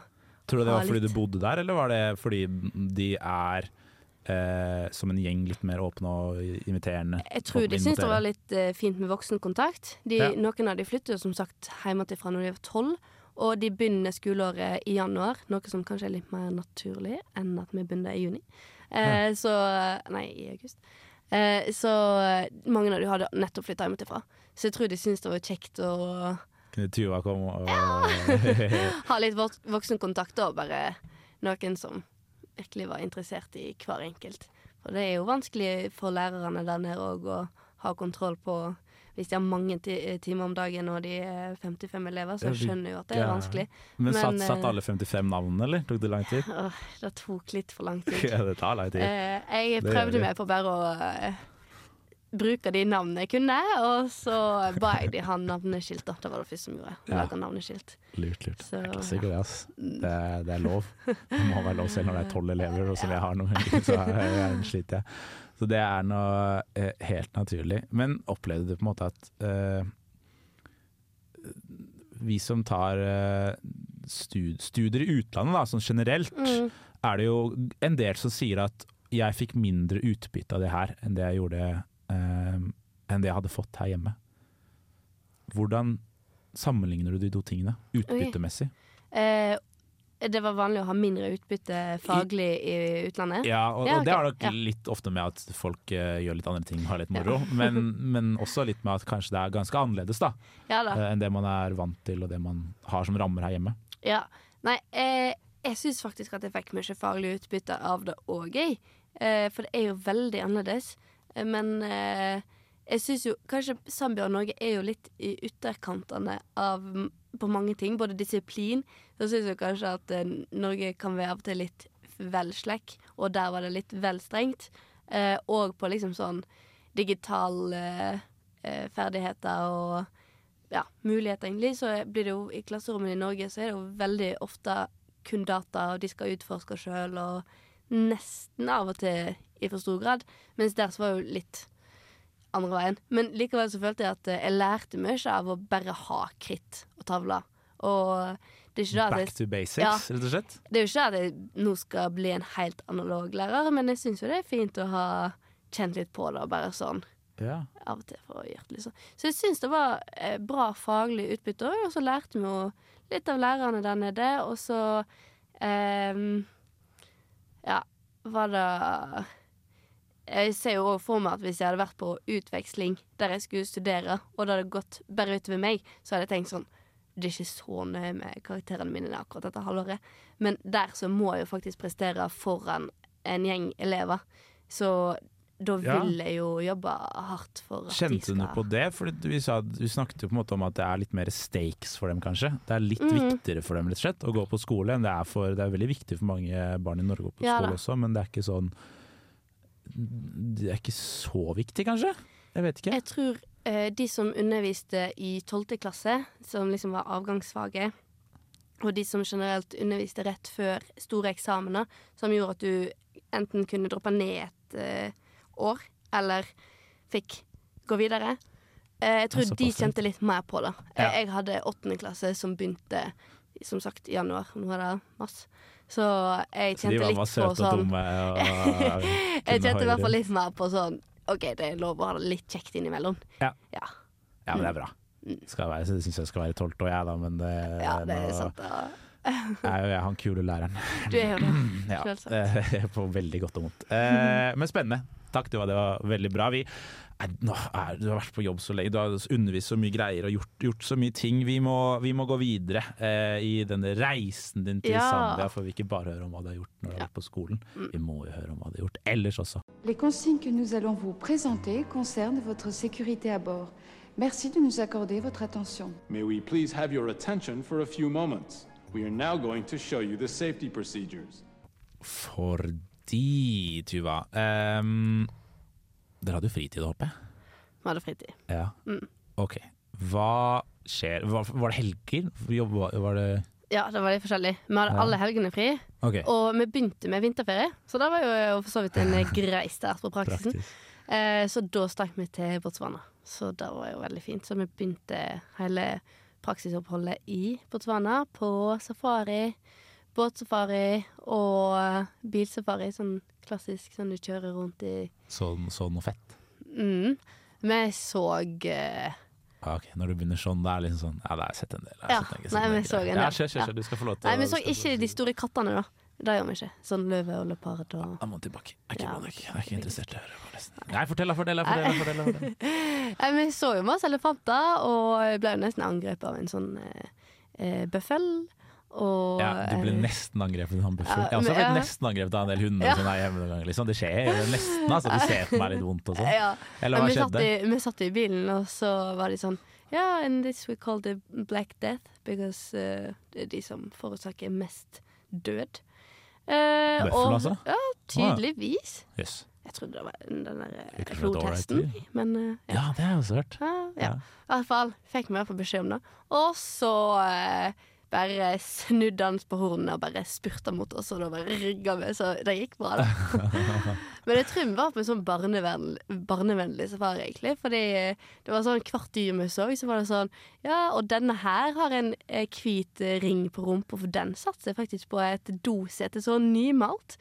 Speaker 5: Tror du det var fordi du bodde der, eller var det fordi de er eh, som en gjeng litt mer åpne og inviterende?
Speaker 6: Jeg tror de syntes det var litt eh, fint med voksenkontakt. De,
Speaker 5: Ja.
Speaker 6: Noen av de flyttet jo som sagt hjemmefra når de var tolv, og de begynner skoleåret i januar, noe som kanskje er litt mer naturlig enn at vi begynner i juni. Eh, Så Nei, i august. Eh, så eh, mange av de hadde nettopp flytta hjemmefra. Så jeg tror de syntes det var kjekt å
Speaker 5: Kunne Tuva komme og
Speaker 6: ha litt vok- voksenkontakt og bare noen som virkelig var interessert i hver enkelt. For det er jo vanskelig for lærerne der nede òg å ha kontroll på Hvis de har mange ti timer om dagen og de er 55 elever, så
Speaker 5: Ja,
Speaker 6: skjønner jeg jo at det er vanskelig.
Speaker 5: Men satt,
Speaker 6: Men,
Speaker 5: satt
Speaker 6: eh,
Speaker 5: alle 55 navnene, eller? Tok det lang tid?
Speaker 6: Åh, det tok litt for lang tid.
Speaker 5: Ja, det tar lang tid.
Speaker 6: Eh, jeg prøvde meg på bare å eh, bruke de navnene jeg kunne, og så ba jeg de ha navneskilt. da. Det var det første som gjorde.
Speaker 5: Ja.
Speaker 6: Laga navneskilt.
Speaker 5: Lurt, lurt.
Speaker 6: Så,
Speaker 5: Det er klassiker, det, ass. Det, det er lov. Det må være lov selv når det er tolv elever, og som jeg har noen så er jeg, sliter jeg. Så det er noe eh, helt naturlig. Men opplevde du på en måte at eh, vi som tar eh, stud, studier i utlandet, da, sånn generelt,
Speaker 6: Mm.
Speaker 5: er det jo en del som sier at jeg fikk mindre utbytte av det her enn det jeg gjorde eh, enn det jeg hadde fått her hjemme. Hvordan sammenligner du de to tingene, utbyttemessig?
Speaker 6: Eh, det var vanlig å ha mindre utbytte faglig i utlandet.
Speaker 5: Ja, og,
Speaker 6: Ja,
Speaker 5: og det har nok
Speaker 6: Ja.
Speaker 5: litt ofte med at folk uh, gjør litt andre ting, har litt moro, men, men også litt med at kanskje det er ganske annerledes da,
Speaker 6: Ja da.
Speaker 5: Uh, enn det man er vant til og det man har som rammer her hjemme.
Speaker 6: Ja. Nei, eh, jeg syns faktisk at jeg fikk mye faglig utbytte av det òg, jeg. Eh, for det er jo veldig annerledes. Eh, Men eh, jeg syns jo kanskje Zambia og Norge er jo litt i ytterkantene av på mange ting. Både disiplin. Så syns jeg kanskje at eh, Norge kan være av og til litt vel slekk, og der var det litt vel strengt. Eh, og på liksom sånn digitale eh, ferdigheter og ja, muligheter, egentlig, så blir det jo i klasserommet i Norge så er det jo veldig ofte kun data, og de skal utforske sjøl, og nesten av og til i for stor grad. Mens der så var jo litt andre veien. Men likevel så følte jeg at eh, jeg lærte mye av å bare ha kritt og tavler. Og Det er ikke det
Speaker 5: Back to basics,
Speaker 6: Ja.
Speaker 5: rett og slett.
Speaker 6: det er jo ikke det at jeg nå skal bli en helt analog lærer, men jeg syns jo det er fint å ha kjent litt på det, bare sånn
Speaker 5: Ja.
Speaker 6: av og til for å gjøre det liksom. Så jeg syns det var eh, bra faglig utbytte òg, og så lærte vi jo litt av lærerne der nede, og så eh, Ja, var det Jeg ser jo også for meg at hvis jeg hadde vært på utveksling der jeg skulle studere, og det hadde gått bare utover meg, så hadde jeg tenkt sånn Det er ikke så nøye med karakterene mine akkurat dette halvåret, men der så må jeg jo faktisk prestere foran en gjeng elever. Så da vil jeg jo jobbe hardt for at de skal Kjente
Speaker 5: du på det? For vi, sa, vi snakket jo på en måte om at det er litt mer stakes for dem, kanskje. Det er litt
Speaker 6: mm.
Speaker 5: viktigere for dem rett og slett å gå på skole enn det er for Det er veldig viktig for mange barn i Norge å gå på
Speaker 6: Ja
Speaker 5: skole
Speaker 6: da.
Speaker 5: også, men det er ikke sånn Det er ikke så viktig, kanskje? Jeg vet ikke.
Speaker 6: Jeg tror de som underviste i 12. klasse, som liksom var avgangsfaget, og de som generelt underviste rett før store eksamener, som gjorde at du enten kunne droppe ned et uh, år, eller fikk gå videre. Uh, jeg tror de kjente litt mer på det. Eh,
Speaker 5: Ja.
Speaker 6: Jeg hadde åttende klasse som begynte som sagt i januar. Nå er det mars. Så jeg
Speaker 5: Så litt
Speaker 6: kjente
Speaker 5: sånn...
Speaker 6: litt
Speaker 5: var
Speaker 6: på
Speaker 5: søte og
Speaker 6: sånn.
Speaker 5: Og,
Speaker 6: Jeg kjente i hvert fall litt mer på sånn OK, det er lov å ha det litt kjekt innimellom.
Speaker 5: Ja.
Speaker 6: Ja,
Speaker 5: Ja, men det er bra. Skal være, så syns jeg skal være tolvte år, jeg, da, men det,
Speaker 6: Mm. ja det er
Speaker 5: nå
Speaker 6: sant. Ja.
Speaker 5: er jo jeg han kule læreren.
Speaker 6: Du er jo det.
Speaker 5: Ja,
Speaker 6: Selvsagt.
Speaker 5: Ja, på veldig godt og vondt. Eh, men spennende. Takk, det var, det var veldig bra. Vi, nå er, du har vært på jobb så lenge, du har undervist så mye greier og gjort, gjort så mye ting. Vi må, vi må gå videre eh, i denne reisen din til
Speaker 6: Ja.
Speaker 5: Zambia, for vi ikke bare høre om hva du har gjort når du har vært på skolen.
Speaker 6: Mm.
Speaker 5: Vi må jo høre om hva du har gjort ellers også.
Speaker 8: Les consignes que nous allons vous présenter concernent votre sécurité à bord. Merci de nous accorder votre attention.
Speaker 9: May we please have your attention for a few moments? We are now going to show you the safety procedures.
Speaker 5: Fordi, Tuva ehm, Dere hadde jo fritid, håper jeg?
Speaker 6: Vi hadde fritid.
Speaker 5: Ja.
Speaker 6: Mm.
Speaker 5: OK. Hva skjer Var, var det helger? Jobba, var, det
Speaker 6: Ja, det var litt forskjellig. Vi hadde
Speaker 5: Ja.
Speaker 6: alle helgene fri,
Speaker 5: OK.
Speaker 6: og vi begynte med vinterferie. Så det var jo for så vidt en grei start på praksisen. Eh, så da stakk vi til Botswana. Så det var jo veldig fint. Så vi begynte hele praksisoppholdet i Botswana på safari, båtsafari og bilsafari. Sånn klassisk sånn du kjører rundt i
Speaker 5: Så, så noe fett?
Speaker 6: mm. Vi så eh,
Speaker 5: Ah, Ok, Når du begynner sånn, det er liksom sånn Ja, det har jeg sett en del. jeg
Speaker 6: Ja,
Speaker 5: sett en
Speaker 6: nei, vi
Speaker 5: del
Speaker 6: så en del.
Speaker 5: Ja, kjør, kjør, du skal få lov til
Speaker 6: Nei, vi så ikke de store kattene, da. Det gjør vi ikke. Sånn løve og leopard og
Speaker 5: Jeg må tilbake. Jeg er ikke,
Speaker 6: Ja,
Speaker 5: jeg er ikke interessert i å høre på resten. Nei, fortell, fortell, fortell, fortell, fortell.
Speaker 6: Nei, Vi så jo masse elefanter, og jeg ble jo nesten angrepet av en sånn eh, eh, bøffel. Og
Speaker 5: Ja, du ble
Speaker 6: eh,
Speaker 5: nesten angrepet av en bøffel.
Speaker 6: Ja,
Speaker 5: Jeg har også blitt
Speaker 6: ja.
Speaker 5: nesten angrepet av en del hunder
Speaker 6: Ja.
Speaker 5: er noen ganger. Liksom. Det skjer jo nesten, altså. De ser på meg litt vondt og sånn.
Speaker 6: ja.
Speaker 5: Eller hva
Speaker 6: vi satt, i, vi satt i bilen, og så var de sånn Ja, and this we call the black death, because uh, det er de som forårsaker mest død. Uh,
Speaker 5: Bøffel, altså?
Speaker 6: Ja, tydeligvis.
Speaker 5: Jøss.
Speaker 6: Jeg trodde det var den der eh, flodhesten, men uh,
Speaker 5: Ja, det har jeg også hørt.
Speaker 6: Ja, ja.
Speaker 5: Ja.
Speaker 6: I hvert fall fikk vi beskjed om det. Og så eh, bare snudde han på hornene og bare spurta mot oss, og da bare rygga vi, så det gikk bra, da. Men jeg tror vi var på en sånn barnevennlig, barnevennlig safari, egentlig. Fordi det var sånn hvert dyr vi så, så var det sånn Ja, og denne her har en eh, hvit eh, ring på rumpa, for den satser faktisk på et dosete så nymalt.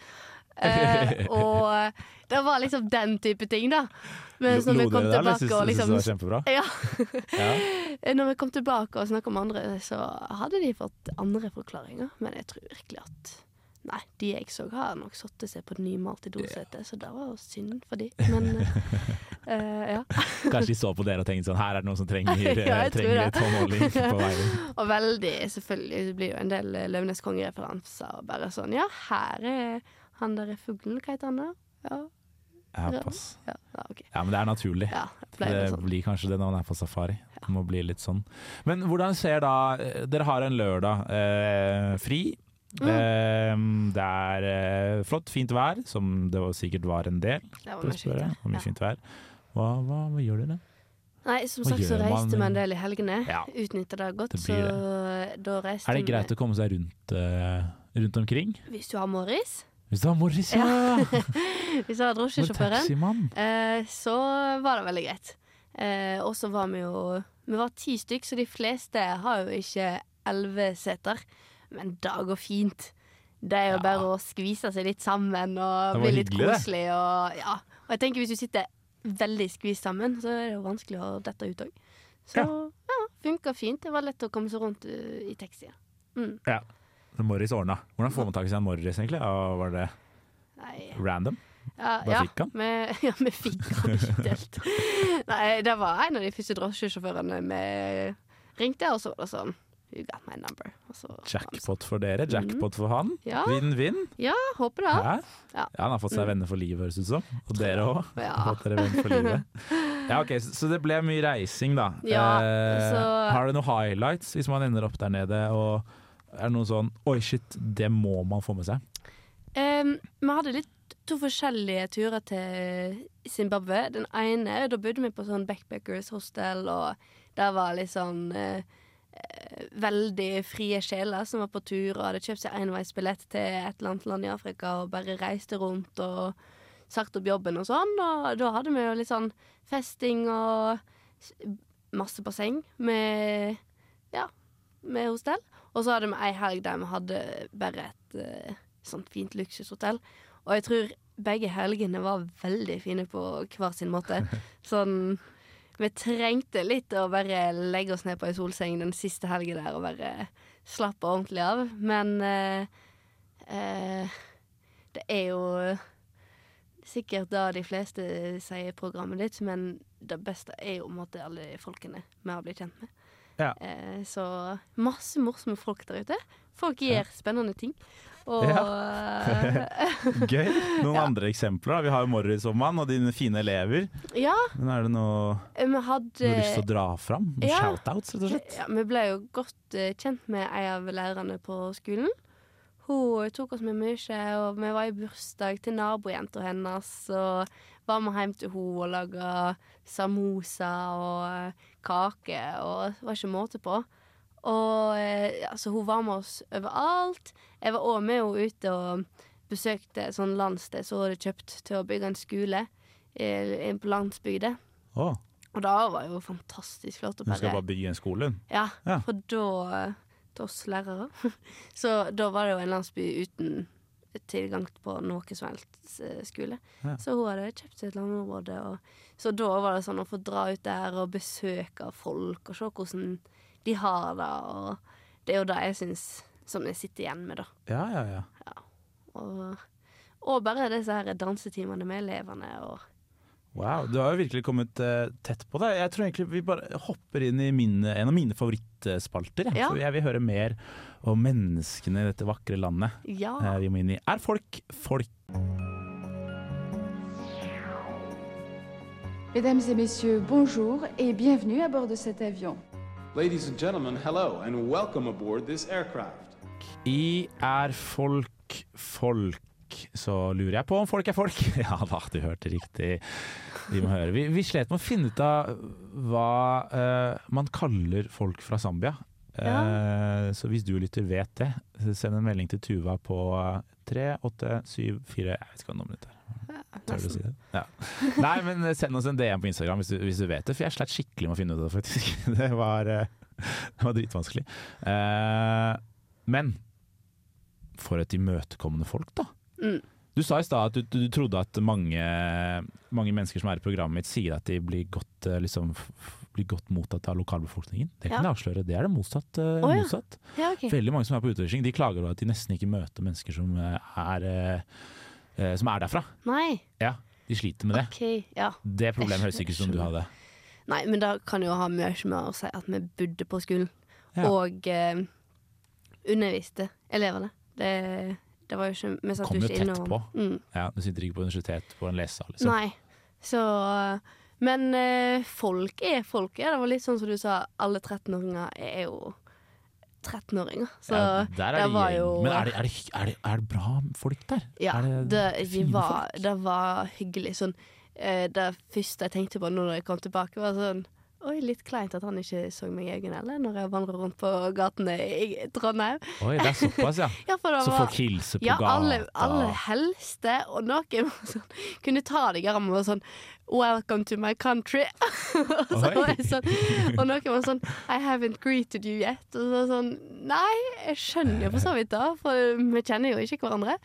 Speaker 6: Eh, og det var liksom den type ting, da. Mens når vi kom
Speaker 5: eller
Speaker 6: tilbake
Speaker 5: syntes
Speaker 6: og liksom
Speaker 5: det var kjempebra?
Speaker 6: ja.
Speaker 5: Ja.
Speaker 6: Når vi kom tilbake og snakka med andre, så hadde de fått andre forklaringer. Men jeg tror virkelig at Nei, de jeg så, har nok satt seg på nymalte dosete, så det var synd for de. Men uh, ja.
Speaker 5: Kanskje de så på dere og tenkte sånn Her er det noen som trenger,
Speaker 6: Ja,
Speaker 5: trenger litt håndholding på veien.
Speaker 6: Og veldig, selvfølgelig, det blir jo en del Løvenes konge-referanser. Bare sånn Ja, her er han der er fuglen, hva heter han da? Ja,
Speaker 5: Ja, pass.
Speaker 6: ja, okay.
Speaker 5: Ja, men det er naturlig.
Speaker 6: Ja, det
Speaker 5: Det
Speaker 6: sånn.
Speaker 5: blir kanskje det når man er på safari. Det må bli litt sånn. Men hvordan ser da eh, Dere har en lørdag eh, fri.
Speaker 6: Mm.
Speaker 5: Eh, det er eh, flott, fint vær, som det var sikkert var en del.
Speaker 6: Det var mye
Speaker 5: spørre.
Speaker 6: fint,
Speaker 5: mye fint vær. Hva, hva, hva gjør dere?
Speaker 6: Nei, som
Speaker 5: Hva
Speaker 6: sagt så reiste vi en del i helgene.
Speaker 5: Ja.
Speaker 6: Utnytta det godt,
Speaker 5: Det
Speaker 6: så da reiste
Speaker 5: Er det
Speaker 6: vi-
Speaker 5: greit å komme seg rundt, eh, rundt omkring?
Speaker 6: Hvis du har Morris,
Speaker 5: Hvis det var Morris, ja!
Speaker 6: hvis det
Speaker 5: var
Speaker 6: drosjesjåføren, eh, så var det veldig greit. Eh, og så var vi jo Vi var ti stykk, så de fleste har jo ikke elleve seter. Men det går fint. Det er jo bare å skvise seg litt sammen og bli litt
Speaker 5: hyggelig,
Speaker 6: koselig. Og, ja. og jeg tenker hvis du sitter veldig skvist sammen, så er det jo vanskelig å dette ut òg. Så ja, funka fint. Det var lett å komme seg rundt uh, i taxien. Mm.
Speaker 5: Ja. Så Morris ordna. Hvordan får man tak i seg en Morris, egentlig? Og var det
Speaker 6: Nei.
Speaker 5: random?
Speaker 6: Ja, ja,
Speaker 5: fikk han?
Speaker 6: Vi, ja, vi fikk han ikke delt. Nei, det var en av de første drosjesjåførene vi ringte, og så var det sånn You got my number. Så,
Speaker 5: Jackpot for dere, jackpot for han.
Speaker 6: Ja.
Speaker 5: Vinn-vinn.
Speaker 6: ja, håper det. Ja.
Speaker 5: Ja, han har fått seg venner for livet, høres det ut som. Og dere òg.
Speaker 6: Ja.
Speaker 5: Fått dere venner for livet. Ja, ok, så, så det ble mye reising, da.
Speaker 6: Ja,
Speaker 5: Eh,
Speaker 6: så-
Speaker 5: Har du noen highlights hvis man ender opp der nede? Og er det noe sånn Oi, shit, det må man få med seg.
Speaker 6: Um, vi hadde litt to forskjellige turer til Zimbabwe. Den ene, da bodde vi på sånn backpackers hostel, og der var litt sånn eh, veldig frie sjeler som var på tur og hadde kjøpt seg enveisbillett til et eller annet land i Afrika og bare reiste rundt og sagt opp jobben og sånn. Og da hadde vi jo litt sånn festing og masse basseng med ja, med hostell. Og så hadde vi ei helg der vi hadde bare et uh, sånt fint luksushotell. Og jeg tror begge helgene var veldig fine på hver sin måte. Sånn Vi trengte litt å bare legge oss ned på ei solseng den siste helgen der og bare slappe ordentlig av. Men uh, uh, det er jo sikkert da de fleste sier programmet ditt, men det beste er jo på en måte alle folkene vi har blitt kjent med.
Speaker 5: Ja.
Speaker 6: Eh, så masse morsomme folk der ute. Folk gjør spennende ting. Og
Speaker 5: Gøy. Noen andre eksempler? da? Vi har jo Morris og mann og dine fine elever.
Speaker 6: ja,
Speaker 5: Men er det noe
Speaker 6: vi
Speaker 5: du har lyst til å dra fram? Noen
Speaker 6: Ja.
Speaker 5: Shoutouts, rett og slett?
Speaker 6: Ja, vi ble jo godt uh, kjent med ei av lærerne på skolen. Hun tok oss med mye, og vi var i bursdag til nabojenta hennes. Og var med hjem til henne og laga samosa og eh, kake, og det var ikke måte på. Og eh, altså, hun var med oss overalt. Jeg var òg med henne ute og besøkte et sånn landsted som hun hadde kjøpt til å bygge en skole eh, inn på landsbygda.
Speaker 5: Oh.
Speaker 6: Og da var det jo fantastisk flott.
Speaker 5: hun skal bare bygge en skole,
Speaker 6: ja,
Speaker 5: Ja.
Speaker 6: for da Til oss lærere. Så da var det jo en landsby uten tilgang på noe som helst eh, skole.
Speaker 5: Ja.
Speaker 6: Så hun hadde kjøpt seg et landområde. Og, så da var det sånn å få dra ut der og besøke folk og se hvordan de har det. Og det er jo det jeg syns som jeg sitter igjen med, da.
Speaker 5: Ja, ja, ja.
Speaker 6: Og, og bare disse her dansetimene med elevene og
Speaker 5: Wow, du har jo virkelig kommet uh, tett på det. Jeg tror egentlig vi bare hopper inn i mine, en av mine favorittspalter.
Speaker 6: Ja.
Speaker 5: For jeg vil høre mer om menneskene i dette vakre landet.
Speaker 6: Ja.
Speaker 5: Uh, vi må inn i Er folk folk?
Speaker 8: Mesdames et messieurs, bonjour et bienvenue à bord de cet avion.
Speaker 9: Ladies and gentlemen, hello, and welcome aboard this aircraft.
Speaker 5: I Er folk folk? Så lurer jeg på om folk er folk. Ja da, du hørte riktig. Vi må høre. Vi, vi slet med å finne ut av hva uh, man kaller folk fra Zambia. Eh, så hvis du lytter vet det, send en melding til Tuva på eh, 3874 Jeg vet ikke hva nummeret er. Tør du å si det? Ja. Nei, men send oss en DM på Instagram hvis du, hvis du vet det, for jeg slet skikkelig med å finne ut av det, faktisk. Det var, eh, det var dritvanskelig. Uh, men for et imøtekommende folk, da.
Speaker 6: Mm.
Speaker 5: Du sa i stad at du, du trodde at mange, mange mennesker som er i programmet mitt, sier at de blir godt, eh, liksom, blir godt mottatt av lokalbefolkningen. Det kan
Speaker 6: Ja.
Speaker 5: jeg avsløre, det er det motsatt.
Speaker 6: Å ja.
Speaker 5: motsatt.
Speaker 6: Ja, okay.
Speaker 5: Veldig mange som er på utveksling, de klager over at de nesten ikke møter mennesker som eh, er, som er derfra.
Speaker 6: Nei.
Speaker 5: Ja, de sliter med det.
Speaker 6: Okay, Ja.
Speaker 5: Det problemet høres ikke ut som du hadde.
Speaker 6: Nei, men det kan jo ha mye med å si at vi bodde på skolen. Og eh, underviste elevene. Det, det var jo ikke Vi satt
Speaker 5: Kom
Speaker 6: jo
Speaker 5: tett på.
Speaker 6: Mm,
Speaker 5: Ja, du sitter ikke på universitet på en lesesal, liksom.
Speaker 6: Nei. Så Men eh, folk er folk. Ja, det var litt sånn som du sa, alle 13-åringer er jo 13-åringer. Så
Speaker 5: ja, der er
Speaker 6: det var jo
Speaker 5: Men er det, er, det, er, det, er det bra folk der?
Speaker 6: Ja, det,
Speaker 5: det,
Speaker 6: de var,
Speaker 5: folk?
Speaker 6: det var hyggelig. Sånn, eh, det første jeg tenkte på når jeg kom tilbake, var sånn Oi, litt kleint at han ikke så meg i øynene eller når jeg vandrer rundt på gatene i Trondheim.
Speaker 5: Oi, det er såpass, ja.
Speaker 6: Ja, det
Speaker 5: Så folk hilser på
Speaker 6: ja,
Speaker 5: gata.
Speaker 6: alle, alle helste, og noen sånn, kunne ta deg i armen og sånn 'Welcome to my country'. og, så var jeg sånn, og noen var sånn 'I haven't greeted you yet'. Og så sånn Nei, jeg skjønner jo for så vidt da, for vi kjenner jo ikke hverandre.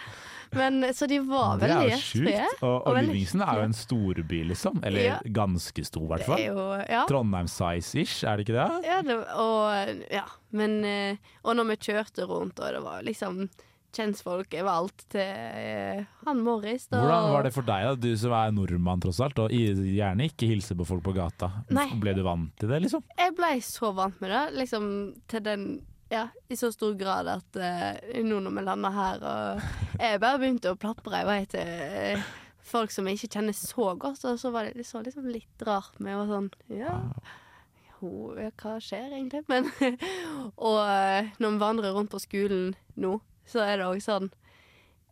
Speaker 6: Men Så de var
Speaker 5: Det er jo sjukt. Og, og
Speaker 6: veldig
Speaker 5: Livingston er jo en storby, liksom. Eller
Speaker 6: Ja.
Speaker 5: ganske stor, i hvert fall.
Speaker 6: ja.
Speaker 5: Trondheim-size-ish, er det ikke det?
Speaker 6: Ja, det, og ja, men eh, Og når vi kjørte rundt, og det var liksom kjentfolk overalt til eh, han Morris da,
Speaker 5: Hvordan var det for deg, da? du som er nordmann tross alt, og gjerne ikke hilse på folk på gata.
Speaker 6: Nei.
Speaker 5: Ble du vant til det, liksom?
Speaker 6: Jeg ble så vant med det, liksom til den ja, i så stor grad at uh, nå når vi lander her og Jeg bare begynte å plapre i vei til eh, folk som jeg ikke kjenner så godt, og så var det det så liksom litt rart med og sånn Ja, Jo, hva skjer egentlig? Men Og når vi vandrer rundt på skolen nå, så er det òg sånn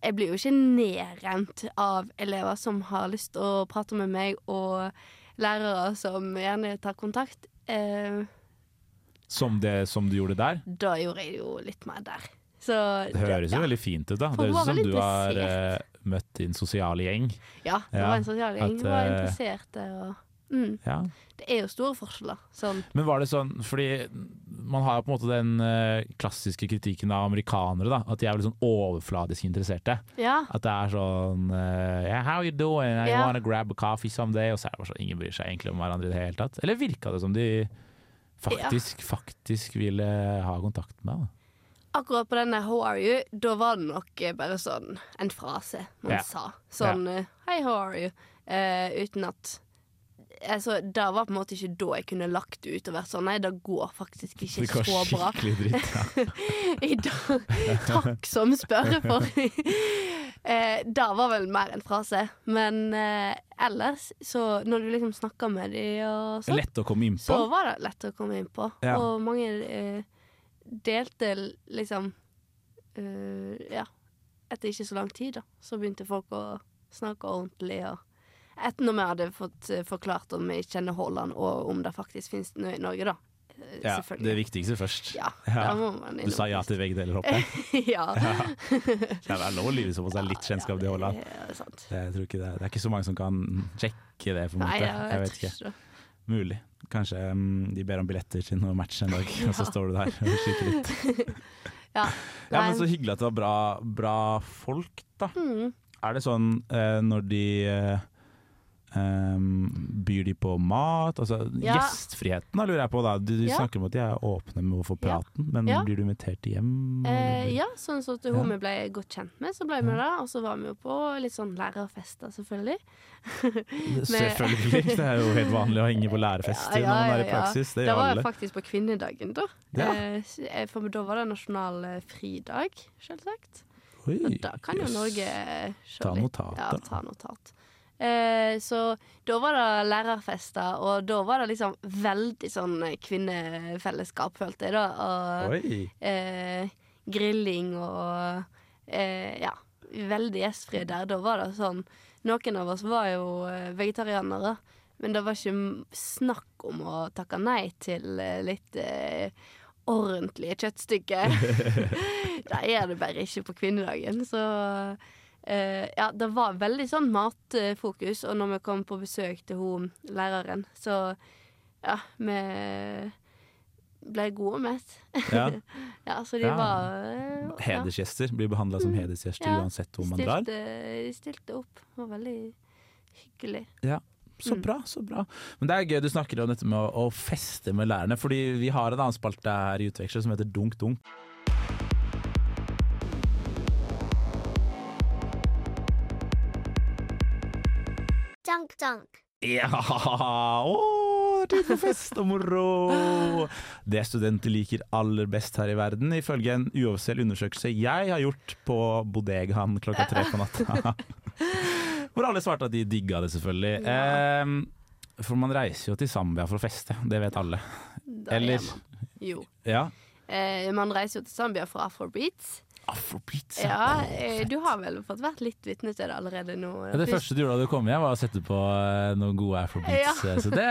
Speaker 6: jeg blir jo ikke nedrent av elever som har lyst til å prate med meg, og lærere som gjerne tar kontakt. Eh,
Speaker 5: Som, det, som du gjorde der?
Speaker 6: da gjorde jeg jo litt mer der. Så
Speaker 5: Det høres jo
Speaker 6: ja.
Speaker 5: veldig fint ut, da.
Speaker 6: For
Speaker 5: Det høres ut som du har eh, møtt din sosiale gjeng.
Speaker 6: Ja, det var en sosial gjeng.
Speaker 5: at,
Speaker 6: var
Speaker 5: interessert
Speaker 6: interesserte og mm.
Speaker 5: Ja.
Speaker 6: Det er jo store forskjeller. Sånn.
Speaker 5: Men var det sånn, fordi man har jo på en måte den eh, klassiske kritikken av amerikanere, da. At de er veldig sånn overfladisk interesserte.
Speaker 6: Ja.
Speaker 5: At det er sånn eh, yeah, How you doing? I
Speaker 6: yeah.
Speaker 5: wanna grab a coffee someday. Og så er det bare sånn, ingen bryr seg egentlig om hverandre i det hele tatt. Eller virka det som de faktisk, faktisk ville ha kontakt med? Da?
Speaker 6: Akkurat på denne 'How are you?' da var det nok eh, bare sånn en frase man
Speaker 5: Ja.
Speaker 6: sa. Sånn ja. 'Hei, how are you?' Uh, uten at Altså, Det var på en måte ikke da jeg kunne lagt det ut og vært sånn Nei, det går faktisk ikke
Speaker 5: går
Speaker 6: så bra.
Speaker 5: dritt. Ja.
Speaker 6: I dag, takk som spør for eh, Det var vel mer en frase. Men eh, ellers, så når du liksom snakka med de og sånn,
Speaker 5: Lett å komme innpå.
Speaker 6: så var det lett å komme inn på.
Speaker 5: Ja.
Speaker 6: Og mange eh, delte liksom eh, Ja, etter ikke så lang tid, da, så begynte folk å snakke ordentlig. og etter når vi hadde fått eh, forklart om vi kjenner Holland, og om det faktisk finnes noe i Norge, da. Eh,
Speaker 5: Ja, det viktigste først.
Speaker 6: Ja, man
Speaker 5: Du sa ja til begge deler, håper jeg.
Speaker 6: ja.
Speaker 5: Det er lov å lyve som å ha litt kjennskap til Holland.
Speaker 6: Ja, det
Speaker 5: det, det er ikke så mange som kan sjekke det, på en
Speaker 6: Nei,
Speaker 5: måte.
Speaker 6: ja, jeg
Speaker 5: vet ikke.
Speaker 6: det.
Speaker 5: Mulig. Kanskje um, de ber om billetter til noen match en dag, og så står du der og kikker litt.
Speaker 6: Ja,
Speaker 5: Ja, men. Så hyggelig at det var bra, bra folk, da.
Speaker 6: Mm.
Speaker 5: Er det sånn uh, når de eh, ehm, byr de på mat? Altså
Speaker 6: Ja.
Speaker 5: Gjestfriheten da, lurer jeg på. da Du, du
Speaker 6: Ja.
Speaker 5: snakker om at de er åpne med å få praten, men
Speaker 6: Ja.
Speaker 5: blir du invitert hjem?
Speaker 6: Eh, ja, sånn at hun vi ble godt kjent med, så ble vi da. Og så var vi jo på litt sånn lærerfester, selvfølgelig. Med-
Speaker 5: Selvfølgelig. Det er jo helt vanlig å henge på lærerfester når man er i praksis. Det
Speaker 6: Det var
Speaker 5: alle.
Speaker 6: faktisk på kvinnedagen, da. Eh, eh, for da var det nasjonal eh, fridag, selvsagt.
Speaker 5: Oi,
Speaker 6: Og da kan jo
Speaker 5: yes.
Speaker 6: Norge eh, se
Speaker 5: Ta notat,
Speaker 6: Ja, ta notat. Eh, så da var det lærerfester, og da var det liksom veldig sånn kvinnefellesskap, følte jeg, da. Og eh, grilling og eh, ja, veldig gjestfrie der. Da var det sånn Noen av oss var jo vegetarianere, men det var ikke snakk om å takke nei til litt eh, ordentlige kjøttstykker. det er det bare ikke på kvinnedagen, så eh, ja, det var veldig sånn matfokus, og når vi kom på besøk til hun læreren, så ja, vi ble gode mett.
Speaker 5: Ja.
Speaker 6: ja, så de
Speaker 5: Ja.
Speaker 6: var uh.
Speaker 5: Hedersgjester blir behandla som hedersgjester
Speaker 6: Ja,
Speaker 5: uansett hvor man drar.
Speaker 6: stilte, de stilte opp. Det var veldig hyggelig.
Speaker 5: Ja. Så
Speaker 6: Mm.
Speaker 5: bra, så bra. Men det er gøy du snakker om dette med å, å feste med lærerne. Fordi vi har en annen spalte her i Utveksler som heter Dunk Dunk.
Speaker 10: Dunk.
Speaker 5: Ja! Å, det tid for fest og moro! Det studenter liker aller best her i verden, ifølge en uoffisiell undersøkelse jeg har gjort på bodegaen klokka tre på natta. Hvor alle svarte at de digga det, selvfølgelig. Ehm, for man reiser jo til Zambia for å feste, det vet alle. Eller
Speaker 6: er. Jo.
Speaker 5: Ja.
Speaker 6: Eh, man reiser jo til Zambia for afrobeats.
Speaker 5: Afrobeats,
Speaker 6: Ja, eh, du har vel fått vært litt vitne til det allerede nå?
Speaker 5: Ja, det første du gjorde da du kom hjem, var å sette på eh, noen gode afrobeats.
Speaker 6: Ja.
Speaker 5: eh, Så det,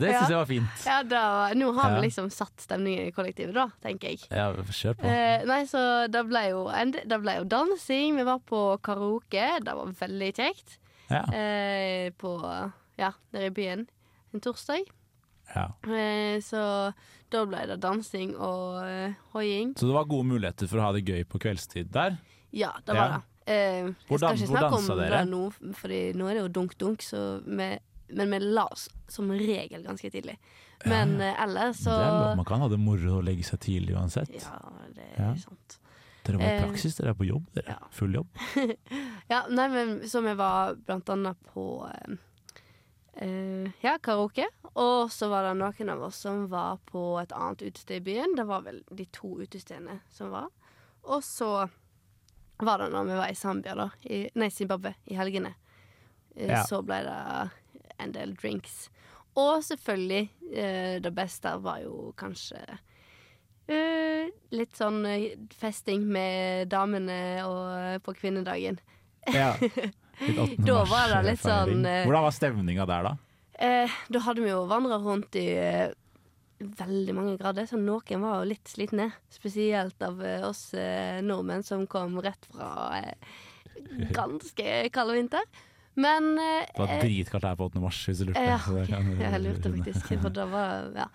Speaker 5: det
Speaker 6: Ja.
Speaker 5: syns jeg var fint.
Speaker 6: Ja, da, nå har vi liksom satt stemningen i kollektivet, da, tenker jeg.
Speaker 5: Ja, kjør på.
Speaker 6: Eh, nei, så det ble, jo, det ble jo dansing. Vi var på karaoke. Det var veldig kjekt.
Speaker 5: Ja.
Speaker 6: Eh, på ja, nede i byen en torsdag.
Speaker 5: Ja.
Speaker 6: Eh, så da ble det dansing og hoiing.
Speaker 5: Så det var gode muligheter for å ha det gøy på kveldstid der.
Speaker 6: Ja, det
Speaker 5: Ja.
Speaker 6: var det. Eh, jeg skal ikke snakke om
Speaker 5: dere?
Speaker 6: det nå, Fordi nå er det jo dunk-dunk, men vi la oss som regel ganske tidlig. Men eh, ellers så.
Speaker 5: Man kan ha det moro å legge seg tidlig uansett.
Speaker 6: Ja, det er
Speaker 5: Ja.
Speaker 6: sant.
Speaker 5: Dere var i praksis, dere er på jobb. Dere. Full jobb.
Speaker 6: ja, nei, men så vi var blant annet på eh, ja, karaoke. Og så var det noen av oss som var på et annet utested i byen. Det var vel de to utestedene som var. Og så var det når vi var i Zambia, da. I, nei, Zimbabwe, i helgene. Uh,
Speaker 5: Ja.
Speaker 6: Så ble det en del drinks. Og selvfølgelig, uh, det beste var jo kanskje litt sånn festing med damene og på kvinnedagen.
Speaker 5: Ja. Litt 8.
Speaker 6: Da var det litt sånn, eh,
Speaker 5: Hvordan var stemninga der, da?
Speaker 6: Eh, da hadde vi jo vandra rundt i eh, veldig mange grader, så noen var jo litt slitne. Spesielt av eh, oss eh, nordmenn som kom rett fra eh, ganske kald vinter. Men eh,
Speaker 5: Det var
Speaker 6: eh,
Speaker 5: dritkaldt her på 8. mars, hvis du lurte.
Speaker 6: ja, jeg lurte faktisk. For da var, ja.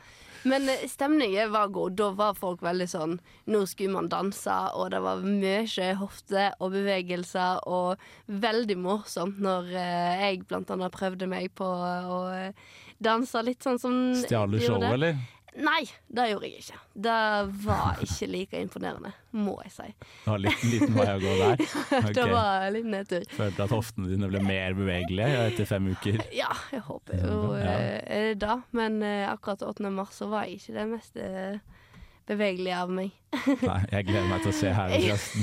Speaker 6: Men eh, stemningen var god. Da var folk veldig sånn Nå skulle man danse, og det var mye hofte og bevegelser, og veldig morsomt når eh, jeg blant annet prøvde meg på å eh, danse litt sånn som
Speaker 5: Stjal du showet, eller?
Speaker 6: Nei, det gjorde jeg ikke. Det var ikke like imponerende, må jeg si.
Speaker 5: Det var en liten vei å gå der.
Speaker 6: det var en liten nedtur.
Speaker 5: Følte at hoftene dine ble mer bevegelige etter fem uker.
Speaker 6: Ja, jeg håper jo
Speaker 5: Ja.
Speaker 6: eh, det. Men eh, akkurat 8. mars så var jeg ikke det mest bevegelige av meg.
Speaker 5: Nei, jeg gleder meg til å se her.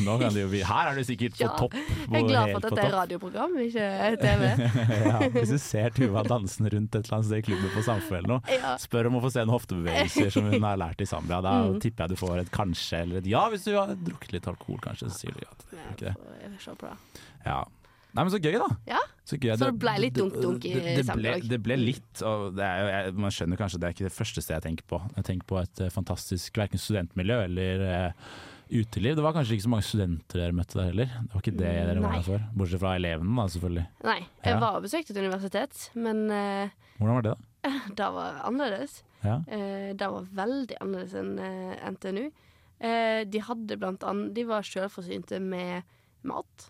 Speaker 5: Nå kan det jo bli Her er du sikkert på
Speaker 6: Ja,
Speaker 5: topp.
Speaker 6: Jeg er glad for at dette er radioprogram, ikke TV.
Speaker 5: ja, hvis du ser Tuva dansende rundt et eller annet sted i klubben på Samfunnet eller noe,
Speaker 6: Ja.
Speaker 5: spør om å få se noen hoftebevegelser som hun har lært i Zambia. Da
Speaker 6: Mm.
Speaker 5: tipper jeg du får et kanskje eller et ja. Hvis du har drukket litt alkohol, kanskje, så sier du ja til det. Ikke det. Ja. Nei, men så gøy, da.
Speaker 6: Ja.
Speaker 5: Så, gøy.
Speaker 6: Så det ble litt dunk-dunk i
Speaker 5: det, det, ble, det ble litt, og jo, jeg, man skjønner kanskje det er ikke det første stedet jeg tenker på. Jeg tenker på et eh, fantastisk verken studentmiljø eller uh, uteliv. Det var kanskje ikke så mange studenter dere møtte der heller. Det var ikke det dere var der for. Bortsett fra elevene, da, selvfølgelig.
Speaker 6: Nei, jeg
Speaker 5: Ja.
Speaker 6: var og besøkte et universitet, men uh,
Speaker 5: Hvordan var det, da?
Speaker 6: det var annerledes.
Speaker 5: Ja.
Speaker 6: Uh, det var veldig annerledes enn NTNU. De hadde blant annet De var selvforsynte med mat.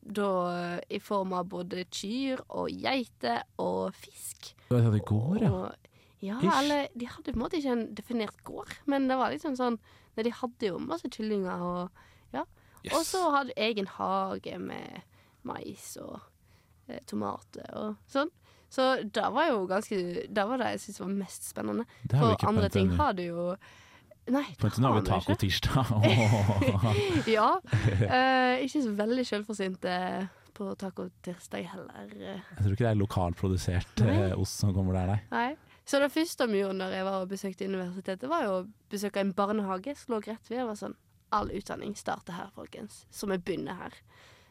Speaker 6: Da eh, i form av både kyr og geiter og fisk.
Speaker 5: Det går, ja.
Speaker 6: Og, ja,
Speaker 5: Ish.
Speaker 6: eller de hadde på en måte ikke en definert gård, men det var liksom sånn Nei, de hadde jo masse kyllinger og ja.
Speaker 5: Yes.
Speaker 6: Og så hadde de egen hage med mais og eh, tomater og sånn. Så det var jo ganske Det var det jeg syntes var mest spennende. For andre ting har du jo Nei,
Speaker 5: det NTNU har vi tacotirsdag.
Speaker 6: Ja. Uh, ikke så veldig selvforsynte på tacotirsdag heller. eh.
Speaker 5: Jeg tror ikke det er lokalprodusert eh, ost som kommer der, nei.
Speaker 6: Nei. Så det første vi gjorde når jeg var og besøkte universitetet, var jo å besøke en barnehage som lå rett ved. Jeg var sånn All utdanning starter her, folkens. Så vi begynner her.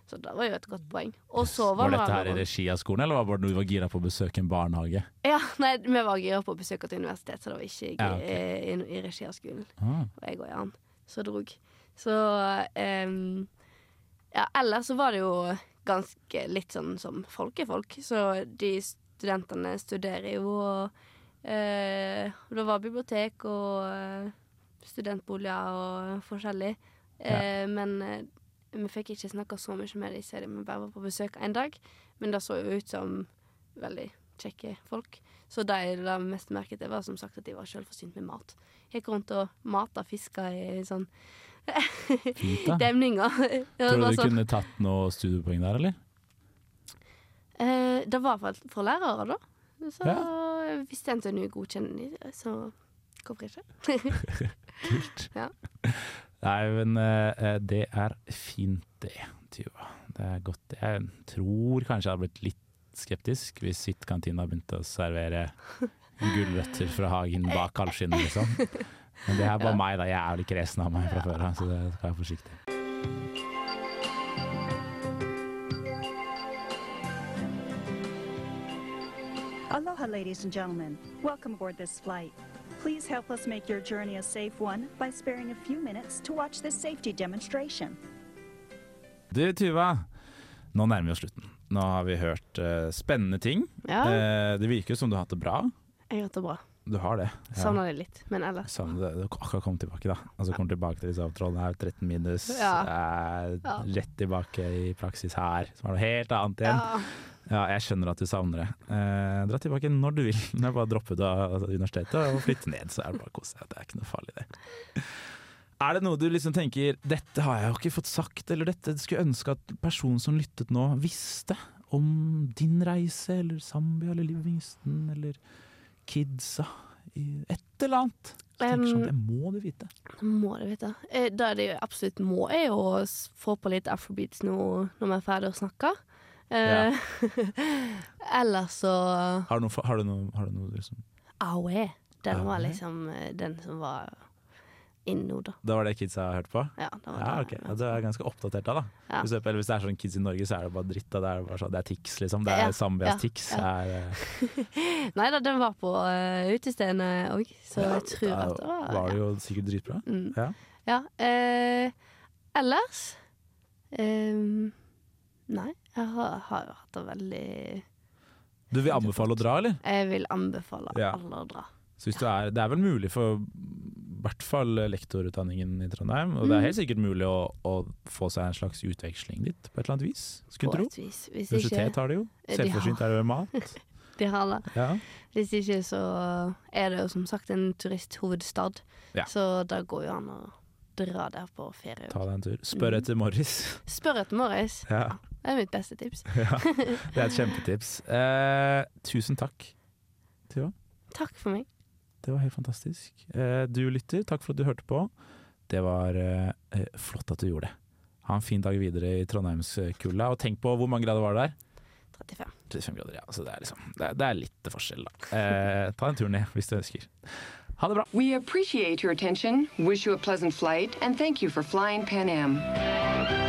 Speaker 6: Så det var jo et godt poeng. Og så var,
Speaker 5: Var dette her i regi av skolen, eller var det du var gira på å besøke en barnehage?
Speaker 6: Ja, nei, vi var gira på å besøke et universitet, så det var ikke
Speaker 5: Ja, okay.
Speaker 6: i, i, i regi av skolen.
Speaker 5: Ah.
Speaker 6: Og jeg og Jan så drog. Så um, Ja, ellers så var det jo ganske litt sånn som folkefolk. Så de studentene studerer jo, og uh, det var bibliotek og uh, studentboliger og forskjellig. Eh, Men eh, vi fikk ikke snakka så mye med dem siden vi bare var på besøk en dag. Men det så jo ut som veldig kjekke folk. Så det jeg la mest merke til, var som sagt at de var selvforsynt med mat. Gikk rundt og mata fisker i sånn demninger.
Speaker 5: Tror du du
Speaker 6: sånn.
Speaker 5: kunne tatt noe studiepoeng der, eller?
Speaker 6: Eh, det var for, for lærere, da. Så
Speaker 5: Ja.
Speaker 6: hvis NTNU godkjenner de, så hvorfor ikke?
Speaker 5: Kult.
Speaker 6: Ja.
Speaker 5: Nei, men eh, det er fint det, Tuva. Det er godt. Jeg tror kanskje jeg hadde blitt litt skeptisk hvis Sitt-kantina begynte å servere gulrøtter fra hagen bak kalvskinnet, liksom. Men det er bare
Speaker 6: Ja.
Speaker 5: meg, da. Jeg er ikke kresen av meg fra før av, så det skal jeg være forsiktig.
Speaker 11: Aloha, ladies and gentlemen. Welcome aboard this flight. Please help us make your journey a safe one by sparing a few minutes to watch this safety demonstration.
Speaker 5: Du, Tuva. Nå nærmer vi oss slutten. Nå har vi hørt uh, spennende ting.
Speaker 6: Ja.
Speaker 5: Uh, det virker som du har hatt det bra.
Speaker 6: Jeg har hatt det bra.
Speaker 5: Du har det.
Speaker 6: Savna det litt, men ellers
Speaker 5: det. Du har akkurat kommet tilbake, da. Altså kommer tilbake til disse avtrollene her, 13 minus.
Speaker 6: Ja. Uh,
Speaker 5: Rett tilbake i praksis her, som er noe helt annet igjen.
Speaker 6: Ja.
Speaker 5: Jeg skjønner at du savner det. Eh, dra tilbake når du vil. Når jeg bare dropper ut av universitetet og flytter ned, så er det bare å kose seg. Det er ikke noe farlig, det. Er det noe du liksom tenker Dette har jeg jo ikke fått sagt, eller dette skulle jeg ønske at personen som lyttet nå, visste om din reise, eller Zambia, eller Livingston, eller kidsa? Et eller annet. Så jeg sånn, det må du vite.
Speaker 6: Må du vite. Da Det det jeg absolutt må, er å få på litt afrobeats nå når vi er ferdig å snakke. Eh, Ellers så
Speaker 5: Har du noe, har du noe, har du noe liksom
Speaker 6: Aue. Den var liksom eh, den som var inn nå, da.
Speaker 5: Det var det kidsa har hørt på?
Speaker 6: Ja, det var
Speaker 5: Ja,
Speaker 6: det.
Speaker 5: Ja, du er ganske oppdatert da, da.
Speaker 6: Ja.
Speaker 5: Hvis, det, eller hvis det er sånn kids i Norge, så er det bare dritt. Da. Det er, bare sånn, det er Tix, liksom. Det er
Speaker 6: Ja,
Speaker 5: Zambias
Speaker 6: ja,
Speaker 5: Tix.
Speaker 6: ja.
Speaker 5: Eh,
Speaker 6: Nei da, den var på uh, utestedene òg, så
Speaker 5: Ja,
Speaker 6: jeg tror
Speaker 5: da
Speaker 6: at det var
Speaker 5: var det jo sikkert dritbra.
Speaker 6: Mm.
Speaker 5: Ja.
Speaker 6: Ja. eh, ellers um, Nei, jeg har, har jo hatt det veldig
Speaker 5: Du vil anbefale å dra, eller?
Speaker 6: Jeg vil anbefale
Speaker 5: Ja.
Speaker 6: alle å dra.
Speaker 5: Så hvis du er, det er vel mulig for i hvert fall lektorutdanningen i Trondheim, og det er
Speaker 6: Mm.
Speaker 5: helt sikkert mulig å, å få seg en slags utveksling dit, på et eller annet vis. Skulle tro. Universitet har det jo. Selvforsynt er det med mat.
Speaker 6: De har det.
Speaker 5: Ja.
Speaker 6: Hvis ikke så er det jo som sagt en turisthovedstad,
Speaker 5: Ja.
Speaker 6: så da går jo an å dra der på ferie.
Speaker 5: Ta deg en tur. Spør
Speaker 6: Mm.
Speaker 5: etter Morris.
Speaker 6: Spør etter Morris.
Speaker 5: Ja.
Speaker 6: Det er mitt beste tips.
Speaker 5: ja. Det er et kjempetips. Eh, tusen takk, Tuva.
Speaker 6: Takk for meg.
Speaker 5: Det var helt fantastisk. Eh, du lytter, takk for at du hørte på. Det var eh, eh, flott at du gjorde det. Ha en fin dag videre i Trondheimskulda, og tenk på hvor mange grader var det der?
Speaker 6: 35.
Speaker 5: 35 grader, ja. Så det er, liksom, det er, det er litt forskjell, da. Eh, ta en tur ned hvis du ønsker. Ha det bra.
Speaker 1: We appreciate your attention, wish you a pleasant flight, and thank you for flying Pan Am.